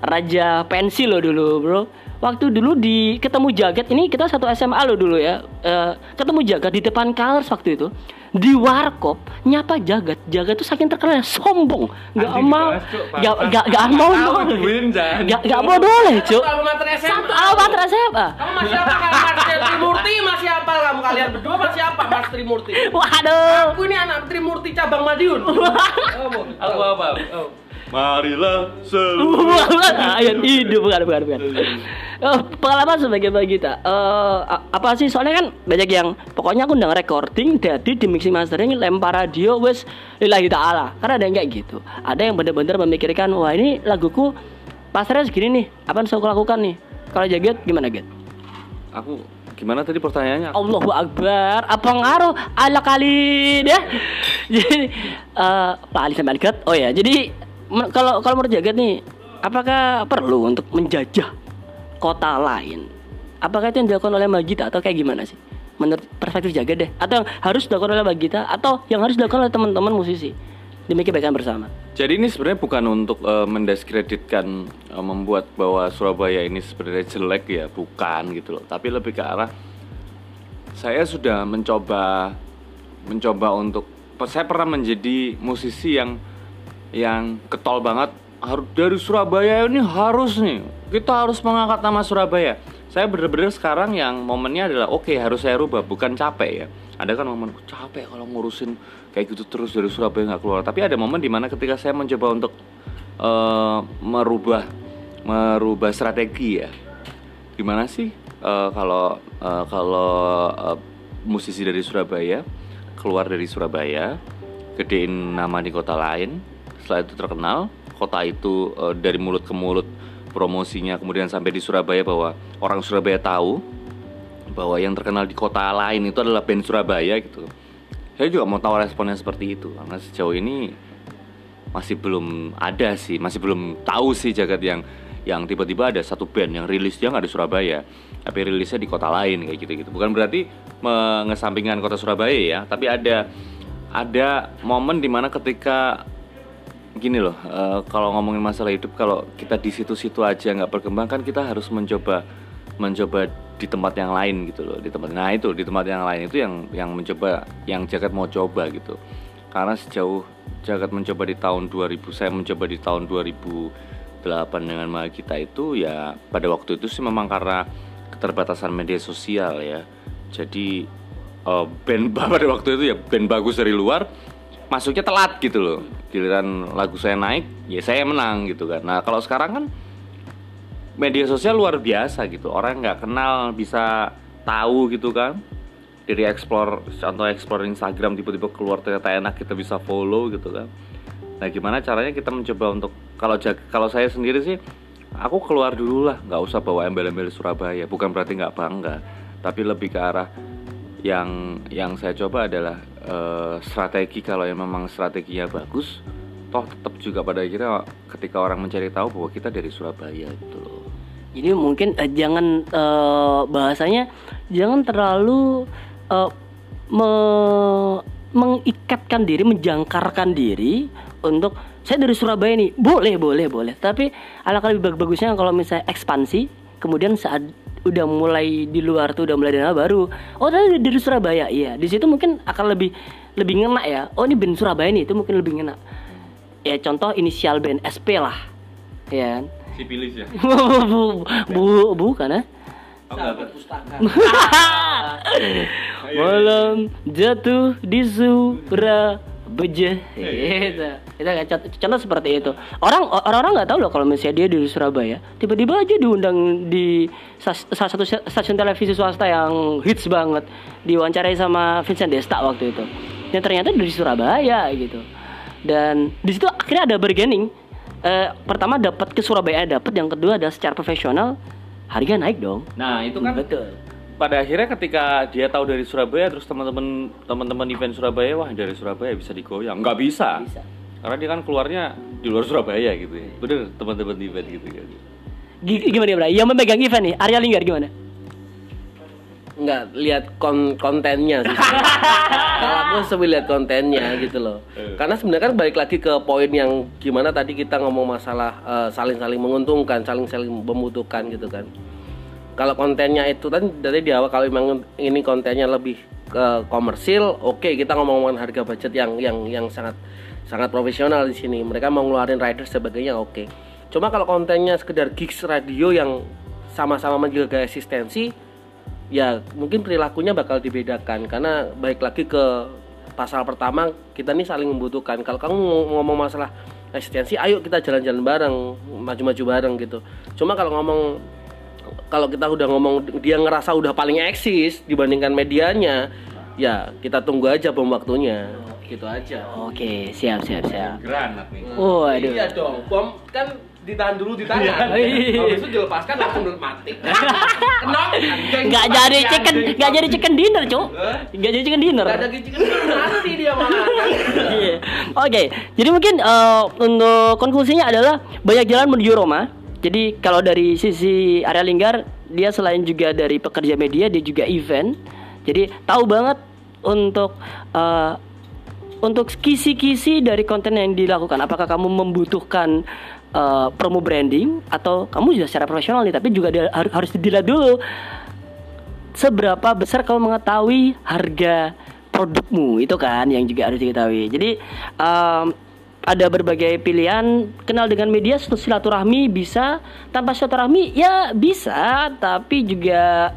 Raja pensi lo dulu bro. Waktu dulu di ketemu Jagat ini kita satu SMA lo dulu ya. Eh, ketemu Jagat di depan Colors waktu itu di warkop nyapa Jagat. Jagat tuh saking terkenal sombong. Gak Anjing mau, dibahas, Cuk, gak bangsat. gak gak mau Tahu boleh. duin, Jan. Gak gak mau boleh cuk. Satu alma mater SMA. Kamu masih apa kamu Mas Trimurti masih apa kamu kalian berdua masih apa Mas Trimurti Waduh. aku ini anak Trimurti cabang Madiun Aku apa? Marilah. Bukan, ayat hidup bukan bukan bukan. Oh, pengalaman sebagai Bagita. Eh a- apa sih soalnya kan banyak yang pokoknya aku udah recording jadi di mixing mastering lempar radio wes lillahi taala. Karena ada yang kayak gitu. Ada yang bener-bener memikirkan wah ini laguku pasarnya segini nih. Apa yang aku lakukan nih? Kalau jaget gimana Get? Aku gimana tadi pertanyaannya? Allahu Akbar apa ngaruh ala kali deh jadi eh Pak Ali sampai oh ya jadi kalau kalau menurut Jagat nih apakah perlu untuk menjajah kota lain? Apakah itu yang dilakukan oleh Magita atau kayak gimana sih? Menurut perspektif Jagat deh. Atau yang harus dilakukan oleh Magita atau yang harus dilakukan oleh teman-teman musisi? Demi kebaikan bersama. Jadi ini sebenarnya bukan untuk eh, mendiskreditkan eh, membuat bahwa Surabaya ini sebenarnya jelek ya, bukan gitu loh. Tapi lebih ke arah saya sudah mencoba mencoba untuk saya pernah menjadi musisi yang yang ketol banget harus dari Surabaya ini harus nih. Kita harus mengangkat nama Surabaya. Saya bener-bener sekarang yang momennya adalah oke harus saya rubah bukan capek ya. Ada kan momen capek kalau ngurusin kayak gitu terus dari Surabaya nggak keluar. Tapi ada momen di mana ketika saya mencoba untuk eh, merubah merubah strategi ya. Gimana sih eh, kalau eh, kalau eh, musisi dari Surabaya keluar dari Surabaya gedein nama di kota lain setelah itu terkenal kota itu eh, dari mulut ke mulut promosinya kemudian sampai di Surabaya bahwa orang Surabaya tahu bahwa yang terkenal di kota lain itu adalah band Surabaya gitu saya juga mau tahu responnya seperti itu karena sejauh ini masih belum ada sih, masih belum tahu sih jagat yang yang tiba-tiba ada satu band yang rilis dia nggak di Surabaya, tapi rilisnya di kota lain kayak gitu-gitu. Bukan berarti mengesampingkan kota Surabaya ya, tapi ada ada momen di mana ketika gini loh, eh, kalau ngomongin masalah hidup, kalau kita di situ-situ aja nggak berkembang kan kita harus mencoba mencoba di tempat yang lain gitu loh, di tempat nah itu di tempat yang lain itu yang yang mencoba yang jagat mau coba gitu karena sejauh jagat mencoba di tahun 2000 saya mencoba di tahun 2017 delapan dengan Mahagita itu ya pada waktu itu sih memang karena keterbatasan media sosial ya. Jadi eh, band pada waktu itu ya band bagus dari luar masuknya telat gitu loh. Giliran lagu saya naik, ya saya menang gitu kan. Nah kalau sekarang kan media sosial luar biasa gitu. Orang nggak kenal bisa tahu gitu kan. Dari explore contoh explore Instagram tiba-tiba keluar ternyata enak kita bisa follow gitu kan. Nah gimana caranya kita mencoba untuk kalau kalau saya sendiri sih aku keluar dulu lah nggak usah bawa embel-embel Surabaya bukan berarti nggak bangga tapi lebih ke arah yang yang saya coba adalah eh, strategi kalau yang memang strateginya bagus toh tetap juga pada akhirnya ketika orang mencari tahu bahwa kita dari Surabaya gitu loh Jadi mungkin eh, jangan eh, bahasanya jangan terlalu eh, me- mengikatkan diri, menjangkarkan diri untuk saya dari Surabaya nih. Boleh, boleh, boleh. Tapi alangkah lebih bag- bagusnya kalau misalnya ekspansi, kemudian saat udah mulai di luar tuh udah mulai dana baru. Oh, tadi dari Surabaya. Iya, di situ mungkin akan lebih lebih ngena ya. Oh, ini band Surabaya nih, itu mungkin lebih ngena. Ya contoh inisial band SP lah. Ya. Sipilis ya bu, bu, bukan ya? Sahabat pustaka. Malam jatuh di Surabaya. Itu, itu kan contoh, contoh seperti itu. Orang orang-orang nggak tahu loh kalau misalnya dia di Surabaya, tiba-tiba aja diundang di salah satu stasiun televisi swasta yang hits banget, diwawancarai sama Vincent Desta waktu itu. Yang ternyata dari Surabaya gitu. Dan di situ akhirnya ada bargaining. Eh, pertama dapat ke Surabaya dapat, yang kedua ada secara profesional harga naik dong. nah itu kan Betul. Pada akhirnya ketika dia tahu dari Surabaya terus teman-teman teman-teman event Surabaya wah dari Surabaya bisa digoyang nggak bisa. Bisa. karena dia kan keluarnya di luar Surabaya gitu ya bener teman-teman event gitu kan G- gimana ya, Bray? Yang memegang event nih, Arya Linggar gimana? nggak lihat kon kontennya sih kalau aku sebelum lihat kontennya gitu loh karena sebenarnya kan balik lagi ke poin yang gimana tadi kita ngomong masalah eh, saling-saling menguntungkan saling-saling membutuhkan gitu kan kalau kontennya itu kan dari di awal kalau memang ini kontennya lebih ke komersil oke kita ngomong-ngomongin harga budget yang yang yang sangat sangat profesional di sini. Mereka mau ngeluarin rider sebagainya oke. Cuma kalau kontennya sekedar gigs radio yang sama-sama menjaga eksistensi ya mungkin perilakunya bakal dibedakan. Karena baik lagi ke pasal pertama kita nih saling membutuhkan. Kalau kamu ngom- ngomong masalah eksistensi ayo kita jalan-jalan bareng maju-maju bareng gitu. Cuma kalau ngomong kalau kita udah ngomong dia ngerasa udah paling eksis dibandingkan medianya ya kita tunggu aja bom waktunya gitu aja Oke, siap, siap, siap. granat nih Oh, aduh. iya dong bom kan ditahan dulu di tangan Iya. habis itu dilepaskan langsung mati kenapa Nggak jadi chicken, nggak jadi chicken dinner, cuk. Nggak jadi chicken dinner. Gak ada gizi kan mati dia malah kan. Iya. Oke, jadi mungkin eh, untuk konklusinya adalah banyak jalan menuju Roma. Jadi kalau dari sisi Arya Linggar, dia selain juga dari pekerja media, dia juga event. Jadi tahu banget untuk eh, untuk kisi-kisi dari konten yang dilakukan. Apakah kamu membutuhkan eh, promo branding atau kamu juga secara profesional nih, tapi juga har- harus dilihat dulu seberapa besar kamu mengetahui harga produkmu itu kan yang juga harus diketahui. Jadi em, ada berbagai pilihan kenal dengan media silaturahmi bisa tanpa silaturahmi ya bisa tapi juga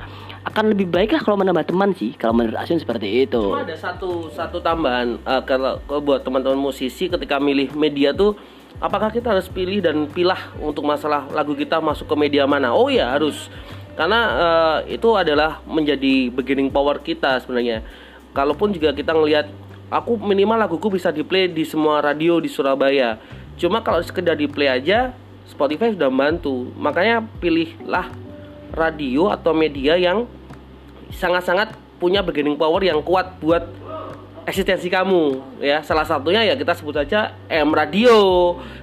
akan lebih baik lah kalau menambah teman sih kalau menurut Asun seperti itu. Cuma ada satu satu tambahan eh, kalau kalau buat teman-teman musisi ketika milih media tuh apakah kita harus pilih dan pilah untuk masalah lagu kita masuk ke media mana? Oh ya harus karena eh, itu adalah menjadi beginning power kita sebenarnya. Kalaupun juga kita ngelihat aku minimal laguku bisa di play di semua radio di Surabaya. Cuma kalau sekedar di play aja Spotify sudah membantu. Makanya pilihlah radio atau media yang sangat-sangat punya bargaining power yang kuat buat eksistensi kamu ya salah satunya ya kita sebut saja M Radio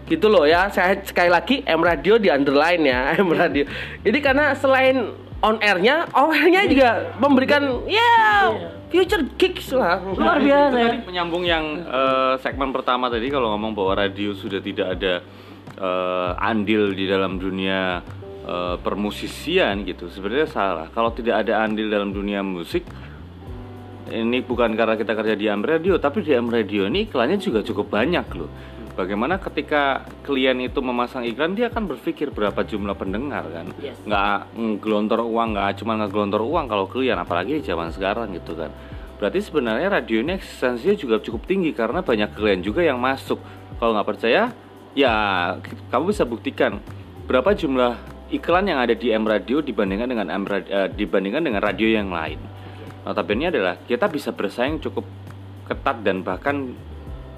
gitu loh ya saya sekali lagi M Radio di underline ya M Radio jadi karena selain on airnya on airnya juga memberikan ya future gigs lah Luar biasa ya. Tadi menyambung yang eh, segmen pertama tadi kalau ngomong bahwa radio sudah tidak ada eh, andil di dalam dunia eh, permusisian gitu. Sebenarnya salah. Kalau tidak ada andil dalam dunia musik ini bukan karena kita kerja di AM Radio, tapi di AM Radio ini iklannya juga cukup banyak loh. Bagaimana ketika klien itu memasang iklan dia akan berpikir berapa jumlah pendengar kan? Yes. nggak ngelontor uang nggak cuma ngegelontor uang kalau klien apalagi di zaman sekarang gitu kan? Berarti sebenarnya radio ini eksistensinya juga cukup tinggi karena banyak klien juga yang masuk. Kalau nggak percaya ya kamu bisa buktikan berapa jumlah iklan yang ada di M Radio dibandingkan dengan M Rad- eh, dibandingkan dengan radio yang lain. Notabene adalah kita bisa bersaing cukup ketat dan bahkan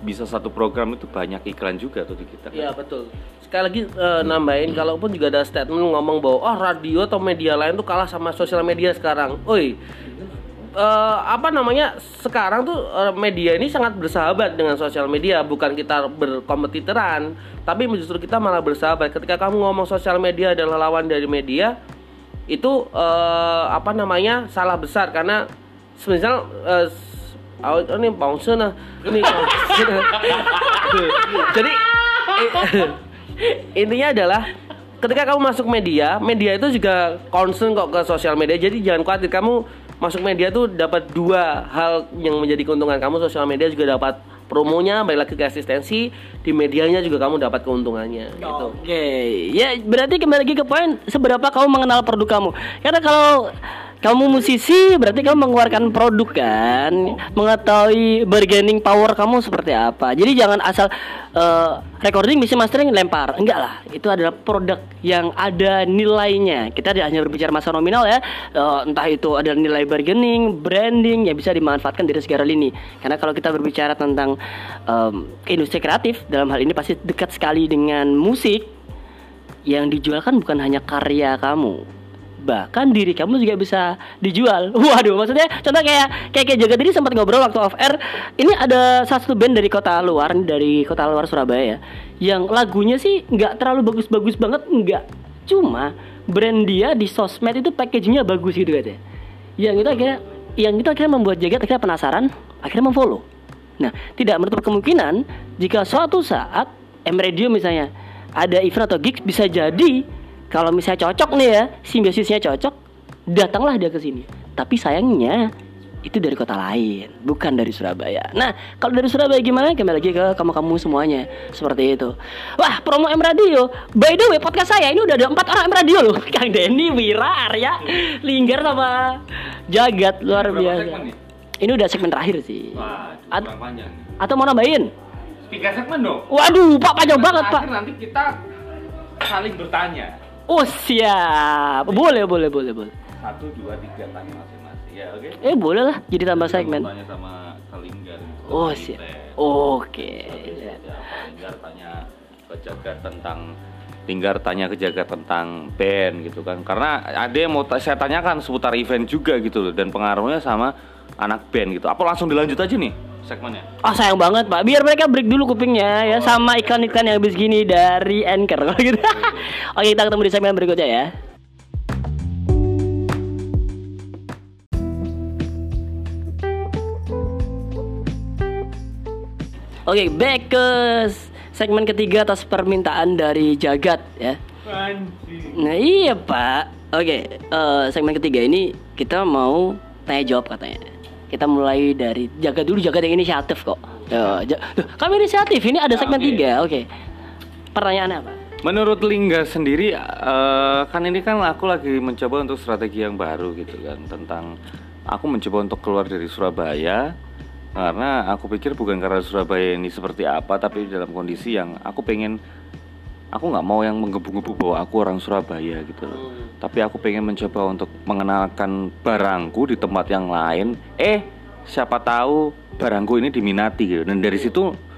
bisa satu program itu banyak iklan juga tuh di kita. Iya betul. Sekali lagi eh, nambahin, kalaupun juga ada statement ngomong bahwa oh radio atau media lain tuh kalah sama sosial media sekarang. Oi, eh, apa namanya? Sekarang tuh eh, media ini sangat bersahabat dengan sosial media, bukan kita berkompetitoran, tapi justru kita malah bersahabat. Ketika kamu ngomong sosial media adalah lawan dari media, itu eh, apa namanya salah besar karena semisal eh, s- oh, ini bounce nah ini jadi i- intinya adalah ketika kamu masuk media media itu juga concern kok ke sosial media. Jadi jangan khawatir kamu masuk media tuh dapat dua hal yang menjadi keuntungan kamu. Sosial media juga dapat promonya balik lagi ke asistensi. Di medianya juga kamu dapat keuntungannya gitu. Oke, ya berarti kembali lagi ke poin seberapa kamu mengenal produk kamu. Karena kalau kamu musisi berarti kamu mengeluarkan produk kan, mengetahui bargaining power kamu seperti apa. Jadi jangan asal eh, recording, mixing, mastering lempar. Enggak lah, itu adalah produk yang ada nilainya. Kita tidak hanya berbicara masalah nominal ya, eh, entah itu ada nilai bargaining, branding yang bisa dimanfaatkan dari segala lini. Karena kalau kita berbicara tentang em, industri kreatif dalam hal ini pasti dekat sekali dengan musik yang dijual kan bukan hanya karya kamu bahkan diri kamu juga bisa dijual. Waduh maksudnya contoh kayak kayak kayak jaga tadi sempat ngobrol waktu off air. Ini ada satu band dari kota luar dari kota luar Surabaya ya yang lagunya sih nggak terlalu bagus-bagus banget nggak. Cuma brand dia di sosmed itu packagingnya bagus gitu katanya. Yang itu akhirnya yang itu akhirnya membuat jagat akhirnya penasaran akhirnya memfollow. Nah, tidak menutup kemungkinan jika suatu saat M Radio misalnya ada event atau gigs bisa jadi kalau misalnya cocok nih ya, simbiosisnya cocok, datanglah dia ke sini. Tapi sayangnya itu dari kota lain, bukan dari Surabaya. Nah, kalau dari Surabaya gimana? Kembali lagi ke kamu-kamu semuanya. Seperti itu. Wah, promo M Radio. By the way, podcast saya ini udah ada empat orang M Radio loh. Kang Denny, Wira, Arya, Linggar sama Jagat luar biasa. Ini udah segmen terakhir sih. Wah, At- panjang. atau mau nambahin? Tiga segmen dong. Waduh, Pak panjang banget, Pak. Nanti kita saling bertanya. Oh, siap. Boleh, boleh, boleh, boleh. Satu, dua, tiga tanya masing-masing. Ya, oke. Eh, boleh lah jadi tambah segmen. Tanya sama Kalinggar. Oh, siap. Oke. Ya, Linggar tanya ke Jagat tentang Linggar tanya ke Jagat tentang band gitu kan karena ada yang mau saya tanyakan seputar event juga gitu loh dan pengaruhnya sama anak band gitu apa langsung dilanjut aja nih segmennya? Ah sayang banget pak, biar mereka break dulu kupingnya ya. Sama iklan-iklan yang habis gini dari Anchor kalau gitu. Oke kita ketemu di segmen berikutnya ya. Oke back ke segmen ketiga atas permintaan dari Jagat ya. Nah iya pak. Oke eh, segmen ketiga ini kita mau tanya jawab katanya Kita mulai dari jaga dulu jaga yang inisiatif kok Ya, ja- Tuh, Kami inisiatif ini ada segmen oke. tiga Oke Pertanyaannya apa? Menurut Linggar sendiri, eh, kan ini kan aku lagi mencoba untuk strategi yang baru gitu kan tentang aku mencoba untuk keluar dari Surabaya karena aku pikir bukan karena Surabaya ini seperti apa, tapi dalam kondisi yang aku pengen aku nggak mau yang menggebu-gebu bahwa aku orang Surabaya gitu loh. Tapi aku pengen mencoba untuk mengenalkan barangku di tempat yang lain. Eh, siapa tahu barangku ini diminati gitu. Dan dari situ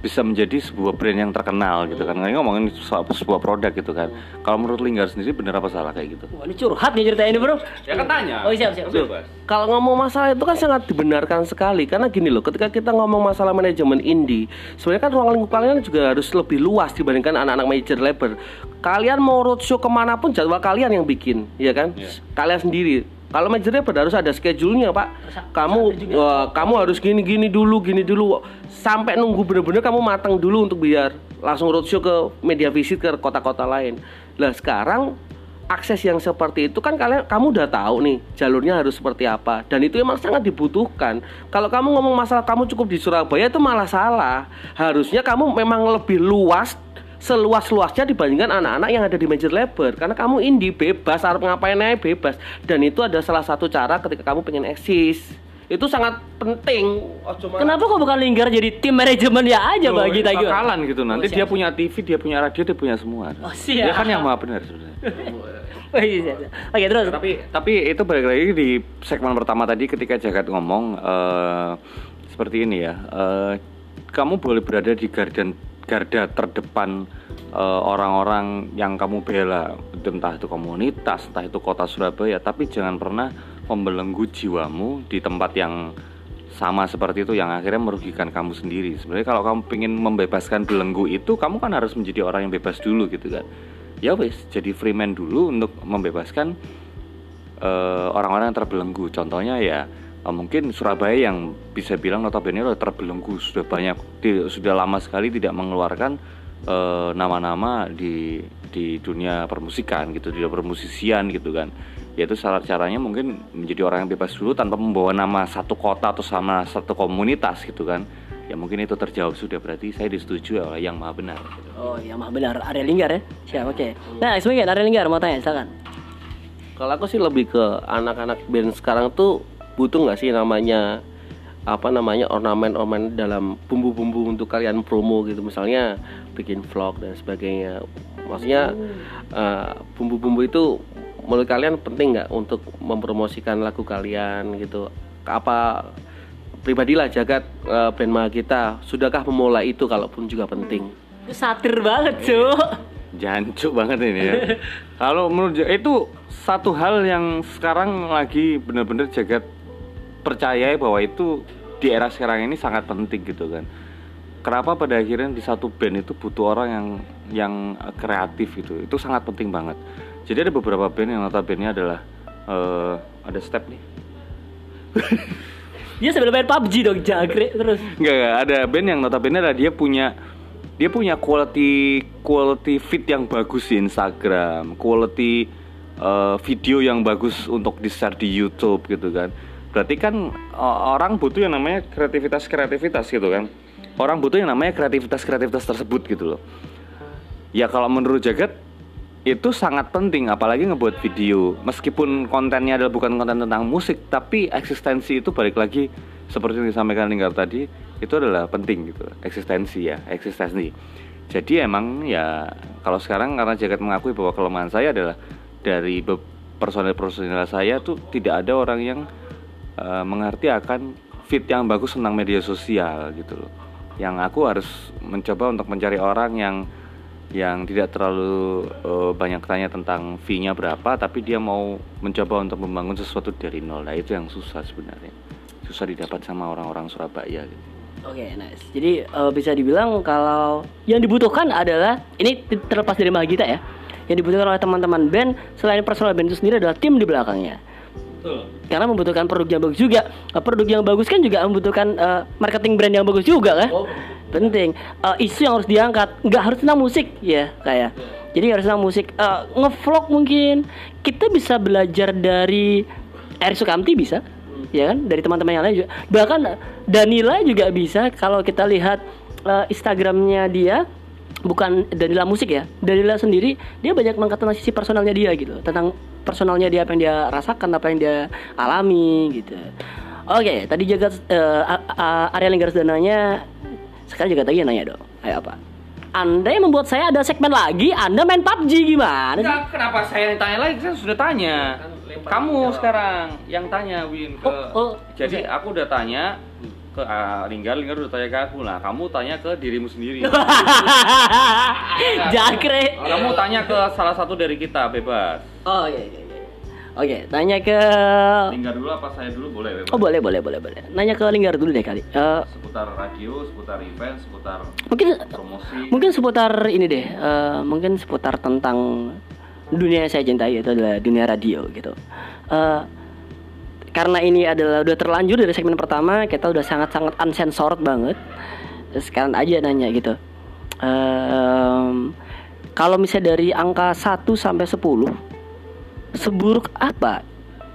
bisa menjadi sebuah brand yang terkenal gitu kan. Ini ngomongin soal sebuah produk gitu kan. Kalau menurut Linggar sendiri bener apa salah kayak gitu? Wah ini curhat nih cerita ini bro Ya kan tanya. Oh siap siap Bebas. Kalau ngomong masalah itu kan sangat dibenarkan sekali karena gini loh, ketika kita ngomong masalah manajemen indie, sebenarnya kan ruang lingkup kalian juga harus lebih luas dibandingkan anak-anak major label. Kalian mau roadshow ke mana pun jadwal kalian yang bikin, ya kan? Iya. Kalian sendiri. Kalau major label harus ada schedule-nya pak. Kamu wah, kamu harus gini gini dulu, gini dulu, sampai nunggu bener-bener kamu matang dulu untuk biar langsung roadshow ke media visit ke kota-kota lain. Lah sekarang akses yang seperti itu kan kalian kamu udah tahu nih jalurnya harus seperti apa dan itu emang sangat dibutuhkan. Kalau kamu ngomong masalah kamu cukup di Surabaya itu malah salah. Harusnya kamu memang lebih luas seluas-luasnya dibandingkan anak-anak yang ada di major label karena kamu indie bebas harus ngapain aja bebas dan itu ada salah satu cara ketika kamu pengen eksis itu sangat penting oh, cuma Kenapa kok bukan Linggar jadi tim manajemen ya aja Loh, bagi kita gitu? bakalan gitu nanti Oh, dia siap. punya TV dia punya radio dia punya semua Oh, siap. dia kan yang maha benar sebenarnya Oh, iya. Oke terus. tapi tapi itu balik lagi di segmen pertama tadi ketika Jagat ngomong eh, seperti ini ya eh, kamu boleh berada di garda garda terdepan eh, orang-orang yang kamu bela entah itu komunitas entah itu kota Surabaya tapi jangan pernah membelenggu jiwamu di tempat yang sama seperti itu yang akhirnya merugikan kamu sendiri. Sebenarnya kalau kamu ingin membebaskan belenggu itu, kamu kan harus menjadi orang yang bebas dulu gitu kan. Ya wes, jadi freeman dulu untuk membebaskan eh, orang-orang yang terbelenggu. Contohnya ya mungkin Surabaya yang bisa bilang notabene udah terbelenggu sudah banyak di- sudah lama sekali tidak mengeluarkan eh, nama-nama di di dunia permusikan gitu, di dunia permusisian gitu kan. Yaitu salah caranya mungkin menjadi orang yang bebas dulu tanpa membawa nama satu kota atau sama satu komunitas gitu kan. Ya mungkin itu terjawab sudah berarti saya disetujui oleh yang maha benar. gitu. Oh iya mah benar Arya Linggar ya. Siap oke. Nah sebagian Arya Linggar mau tanya silakan. Kalau aku sih lebih ke anak-anak band sekarang tuh butuh nggak sih namanya apa namanya ornamen-ornamen dalam bumbu-bumbu untuk kalian promo gitu misalnya bikin vlog dan sebagainya. Maksudnya eh, bumbu-bumbu itu menurut kalian penting nggak untuk mempromosikan lagu kalian gitu? Apa pribadilah jagat eh, band Mahagita sudahkah memulai itu kalaupun juga penting? Itu satir banget cuy. Jancuk banget ini ya. Kalau menurut itu satu hal yang sekarang lagi benar-benar jagat percaya bahwa itu di era sekarang ini sangat penting gitu kan. Kenapa pada akhirnya di satu band itu butuh orang yang yang kreatif gitu. Itu sangat penting banget. Jadi ada beberapa band yang notabene adalah eh, ada step nih. Dia sambil main PUBG dong jagre terus. Enggak, enggak, ada band yang notabene adalah dia punya dia punya quality quality fit yang bagus di Instagram, quality eh, video yang bagus untuk di-share di YouTube gitu kan. Berarti kan o- orang butuh yang namanya kreativitas-kreativitas gitu kan. Orang butuh yang namanya kreativitas-kreativitas tersebut gitu loh. Ya kalau menurut Jagat itu sangat penting apalagi ngebuat video meskipun kontennya adalah bukan konten tentang musik tapi eksistensi itu balik lagi seperti yang disampaikan Linggar tadi itu adalah penting gitu eksistensi ya eksistensi jadi emang ya kalau sekarang karena Jagat mengakui bahwa kelemahan saya adalah dari be- personel-personel saya tuh tidak ada orang yang eh, mengerti akan fit yang bagus tentang media sosial gitu loh yang aku harus mencoba untuk mencari orang yang yang tidak terlalu eh, banyak tanya tentang fee-nya berapa tapi dia mau mencoba untuk membangun sesuatu dari nol nah itu yang susah sebenarnya susah didapat sama orang-orang Surabaya gitu. Oke, nice. Jadi eh, bisa dibilang kalau yang dibutuhkan adalah ini terlepas dari Mahagita ya. Yang dibutuhkan oleh teman-teman band selain personal band itu sendiri adalah tim di belakangnya. Karena membutuhkan produk yang bagus juga. Eh, Produk yang bagus kan juga membutuhkan eh, marketing brand yang bagus juga kan. Penting. Eh, isu yang harus diangkat nggak harus tentang musik ya kayak. Jadi nggak harus tentang musik. Eh, ngevlog mungkin kita bisa belajar dari Eri Sukamti bisa, ya kan? Dari teman-teman yang lain juga. Bahkan Danila juga bisa kalau kita lihat eh, Instagramnya dia bukan Danila musik ya Danila sendiri dia banyak mengatakan sisi personalnya dia gitu tentang personalnya dia apa yang dia rasakan apa yang dia alami gitu oke tadi jaga eh, A- A- Arya Linggar sudah nanya sekarang juga tadi nanya dong ayo apa anda yang membuat saya ada segmen lagi Anda main PUBG gimana? Enggak, kenapa saya yang tanya lagi? Saya sudah tanya. Kamu sekarang yang tanya Win ke Oh, oh, Jadi aku udah tanya ke ah, Linggar, Linggar udah tanya ke aku lah. Kamu tanya ke dirimu sendiri. Jangkrik Kamu tanya ke salah satu dari kita, bebas. Oh iya iya iya Oke tanya ke Linggar dulu apa saya dulu boleh bebas. Oh boleh boleh boleh boleh Nanya ke Linggar dulu deh kali Eh, Seputar radio, seputar event, seputar Mungkin promosi. Mungkin seputar ini deh, eh, mungkin seputar tentang dunia yang saya cintai itu adalah dunia radio gitu. Eh, karena ini adalah udah terlanjur dari segmen pertama, kita udah sangat-sangat uncensored banget. Sekarang aja nanya gitu. Em, kalau misalnya dari angka 1 sampai 10 seburuk apa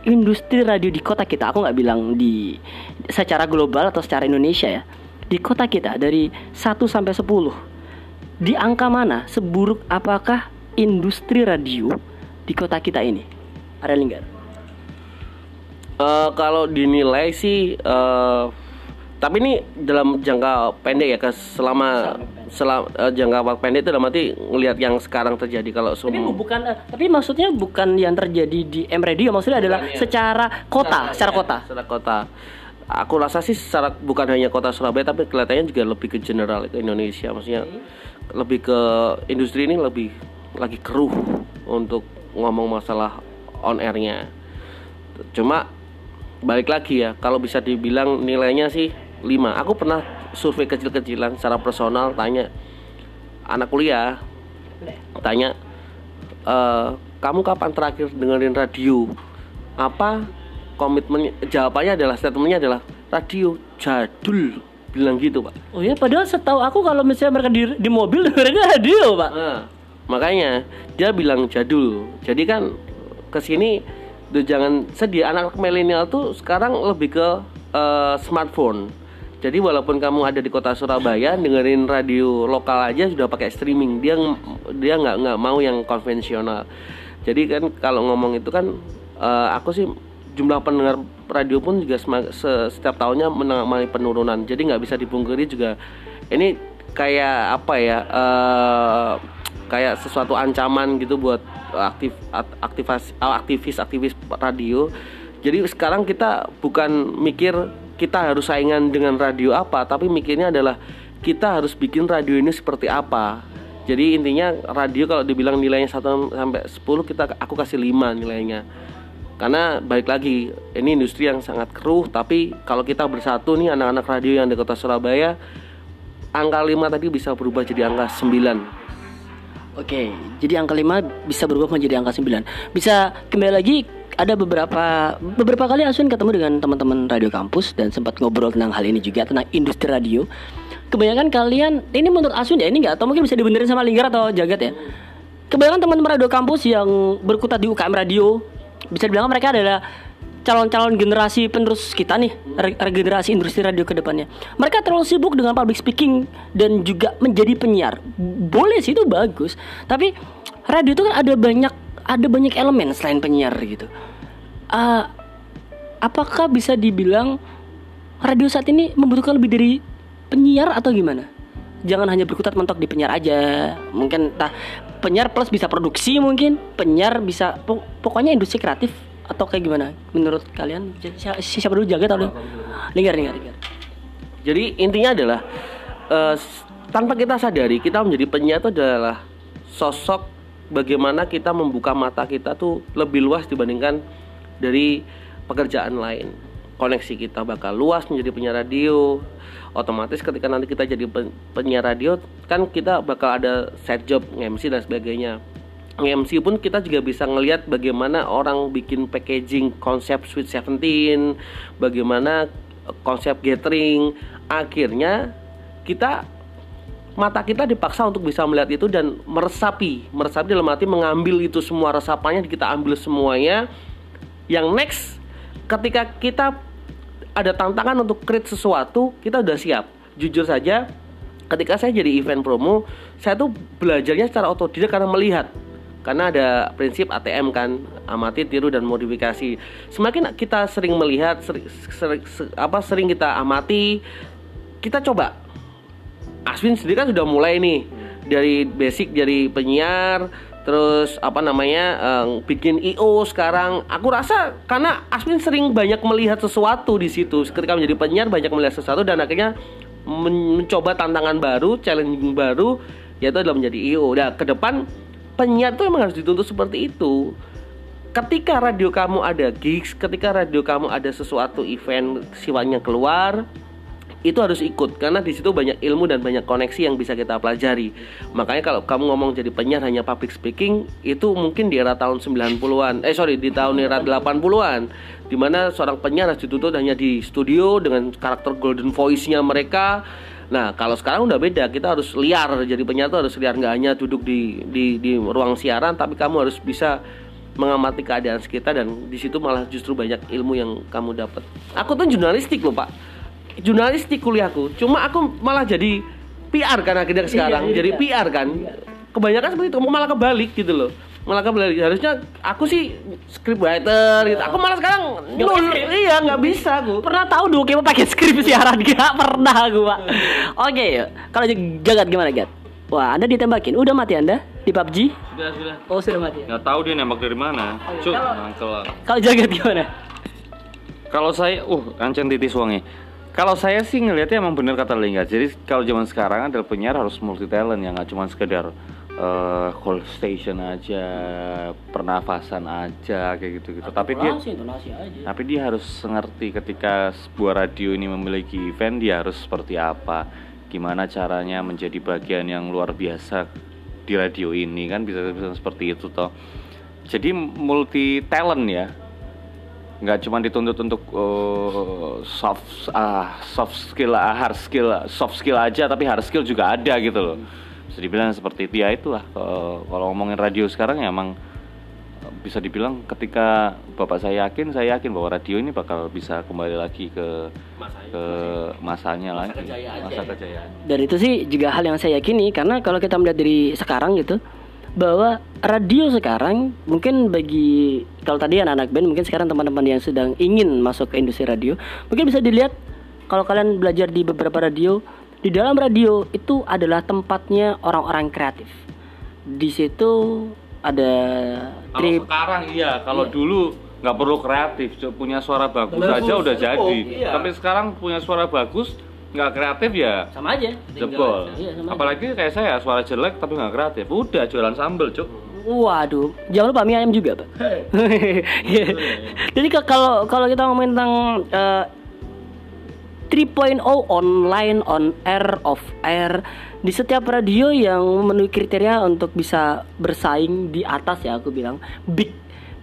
industri radio di kota kita aku nggak bilang di secara global atau secara Indonesia ya di kota kita dari 1 sampai 10 di angka mana seburuk apakah industri radio di kota kita ini ada lingkar Eh, kalau dinilai sih eh, tapi ini dalam jangka pendek ya selama selama jangka waktu pendek itu dalam arti ngelihat yang sekarang terjadi kalau tapi semua. bukan eh, tapi maksudnya bukan yang terjadi di M Radio maksudnya adalah Bukan, ya. secara kota secara ya, kota. secara kota. Aku rasa sih secara bukan hanya kota Surabaya tapi kelihatannya juga lebih ke general ke Indonesia. Maksudnya lebih ke industri ini lebih lagi keruh untuk ngomong masalah on airnya. Cuma balik lagi ya kalau bisa dibilang nilainya sih 5 aku pernah survei kecil-kecilan secara personal tanya anak kuliah tanya "Eh, kamu kapan terakhir dengerin radio? Apa komitmennya? Jawabannya adalah statementnya adalah radio jadul bilang gitu pak. Oh ya padahal setahu aku kalau misalnya mereka di, di mobil dengerin radio pak. Nah, makanya dia bilang jadul. Jadi kan ke sini tuh jangan sedih anak milenial tuh sekarang lebih ke eh, smartphone. Jadi walaupun kamu ada di kota Surabaya dengerin radio lokal aja sudah pakai streaming. Dia dia nggak nggak mau yang konvensional. Jadi kan kalau ngomong itu kan eh, aku sih jumlah pendengar radio pun juga setiap tahunnya mengalami penurunan. Jadi nggak bisa dipungkiri juga ini kayak apa ya? eh, kayak sesuatu ancaman gitu buat aktif at- aktivas aktivis aktivis radio. Jadi sekarang kita bukan mikir kita harus saingan dengan radio apa, tapi mikirnya adalah kita harus bikin radio ini seperti apa. Jadi intinya radio kalau dibilang nilainya 1 sampai 10 kita aku kasih 5 nilainya. Karena balik lagi ini industri yang sangat keruh tapi kalau kita bersatu nih anak-anak radio yang di kota Surabaya angka 5 tadi bisa berubah jadi angka 9. Oke, jadi angka 5 bisa berubah menjadi angka 9 Bisa kembali lagi ada beberapa beberapa kali Asun ketemu dengan teman-teman radio kampus dan sempat ngobrol tentang hal ini juga tentang industri radio. Kebanyakan kalian ini menurut Asun ya ini nggak atau mungkin bisa dibenerin sama Linggar atau Jagat ya. Kebanyakan teman-teman radio kampus yang berkutat di UKM radio bisa dibilang mereka adalah calon-calon generasi penerus kita nih re- regenerasi industri radio ke depannya. Mereka terlalu sibuk dengan public speaking dan juga menjadi penyiar. Boleh sih itu bagus, tapi radio itu kan ada banyak ada banyak elemen selain penyiar gitu. Ah, apakah bisa dibilang radio saat ini membutuhkan lebih dari penyiar atau gimana? Jangan hanya berkutat mentok di penyiar aja. Mungkin entah penyiar plus bisa produksi mungkin, penyiar bisa pok- pokoknya industri kreatif atau kayak gimana menurut kalian? Siapa, siapa dulu jaga atau dulu? Linggar, linggar, linggar. Jadi intinya adalah s- tanpa kita sadari kita menjadi penyiar itu adalah sosok bagaimana kita membuka mata kita tuh lebih luas dibandingkan dari pekerjaan lain. Koneksi kita bakal luas menjadi penyiar radio. Otomatis ketika nanti kita jadi pen- penyiar radio kan kita bakal ada side job MC dan sebagainya. MC pun kita juga bisa ngelihat bagaimana orang bikin packaging konsep Sweet Seventeen, bagaimana konsep gathering. Akhirnya kita mata kita dipaksa untuk bisa melihat itu dan meresapi, meresapi dalam arti mengambil itu semua resapannya kita ambil semuanya. Yang next ketika kita ada tantangan untuk create sesuatu, kita udah siap. Jujur saja, ketika saya jadi event promo, saya tuh belajarnya secara otodidak karena melihat. Karena ada prinsip ATM kan, amati, tiru dan modifikasi. Semakin kita sering melihat, sering, sering- se- apa sering kita amati, kita coba. Aswin sendiri kan sudah mulai nih dari basic dari penyiar, terus apa namanya eh, bikin IO sekarang. Aku rasa karena Aswin sering banyak melihat sesuatu di situ. Ketika menjadi penyiar banyak melihat sesuatu dan akhirnya men- mencoba tantangan baru, challenging baru, yaitu adalah menjadi IO. Nah, ke depan penyiar tuh emang harus dituntut seperti itu. Ketika radio kamu ada gigs, ketika radio kamu ada sesuatu event sifatnya keluar, itu harus ikut karena di situ banyak ilmu dan banyak koneksi yang bisa kita pelajari. Makanya kalau kamu ngomong jadi penyiar hanya public speaking itu mungkin di era tahun 90-an. Eh sorry, di tahun era 80-an di mana seorang penyiar harus dituntut hanya di studio dengan karakter golden voice-nya mereka. Nah, kalau sekarang udah beda, kita harus liar. Jadi penyiar tuh harus liar nggak hanya duduk di di di ruang siaran tapi kamu harus bisa mengamati keadaan sekitar dan di situ malah justru banyak ilmu yang kamu dapat. Aku tuh jurnalistik loh pak, jurnalistik kuliahku. Cuma aku malah jadi PR kan akhirnya sekarang, jadi jadi PR kan. Kebanyakan seperti itu, malah kebalik gitu loh. Malah kebalik. Harusnya aku sih script writer gitu. Aku malah sekarang nul. Iya nggak bisa aku. Pernah tahu dulu kayak pakai skrip siaran gak pernah gua. Oke, kalau jagat gimana gat? Wah, anda ditembakin. Udah mati anda di PUBG? Sudah, sudah. Oh sudah mati. Nggak tahu dia nembak dari mana. Cuk, mangkel. Kalau jagat gimana? Kalau saya, uh, ancen titis wangi. Kalau saya sih ngelihatnya emang bener kata Lingga. Jadi kalau zaman sekarang adalah penyiar harus multi talent ya, nggak cuma sekedar eh, call station aja, pernafasan aja kayak gitu-gitu. Tapi dia Intonasi, intonasi aja. tapi dia harus ngerti ketika sebuah radio ini memiliki event dia harus seperti apa gimana caranya menjadi bagian yang luar biasa di radio ini kan bisa bisa seperti itu toh jadi multi talent ya nggak cuma dituntut untuk uh, soft ah soft skill ah, hard skill soft skill aja tapi hard skill juga ada gitu loh bisa dibilang seperti itu ya itulah. Kalau kalau ngomongin radio sekarang ya emang bisa dibilang ketika bapak saya yakin saya yakin bahwa radio ini bakal bisa kembali lagi ke ke masanya lagi. masa kejayaan. Dan itu sih juga hal yang saya yakini karena kalau kita melihat dari sekarang gitu bahwa radio sekarang mungkin bagi kalau tadi anak-anak band mungkin sekarang teman-teman yang sedang ingin masuk ke industri radio mungkin bisa dilihat kalau kalian belajar di beberapa radio di dalam radio itu adalah tempatnya orang-orang kreatif. Di situ ada kalau trip. sekarang iya. Kalau dulu nggak perlu kreatif punya suara bagus aja udah jadi. Iya. tapi sekarang punya suara bagus nggak kreatif ya sama aja. Jebol. Iya, sama aja. apalagi kayak saya suara jelek tapi nggak kreatif. Udah jualan sambel cuk. Waduh, jangan lupa mie ayam juga, Pak. Iya. Jadi kalau kalau kita ngomongin tentang eh, 3.0 online, on air, off air. Di setiap radio yang memenuhi kriteria untuk bisa bersaing di atas ya aku bilang. Big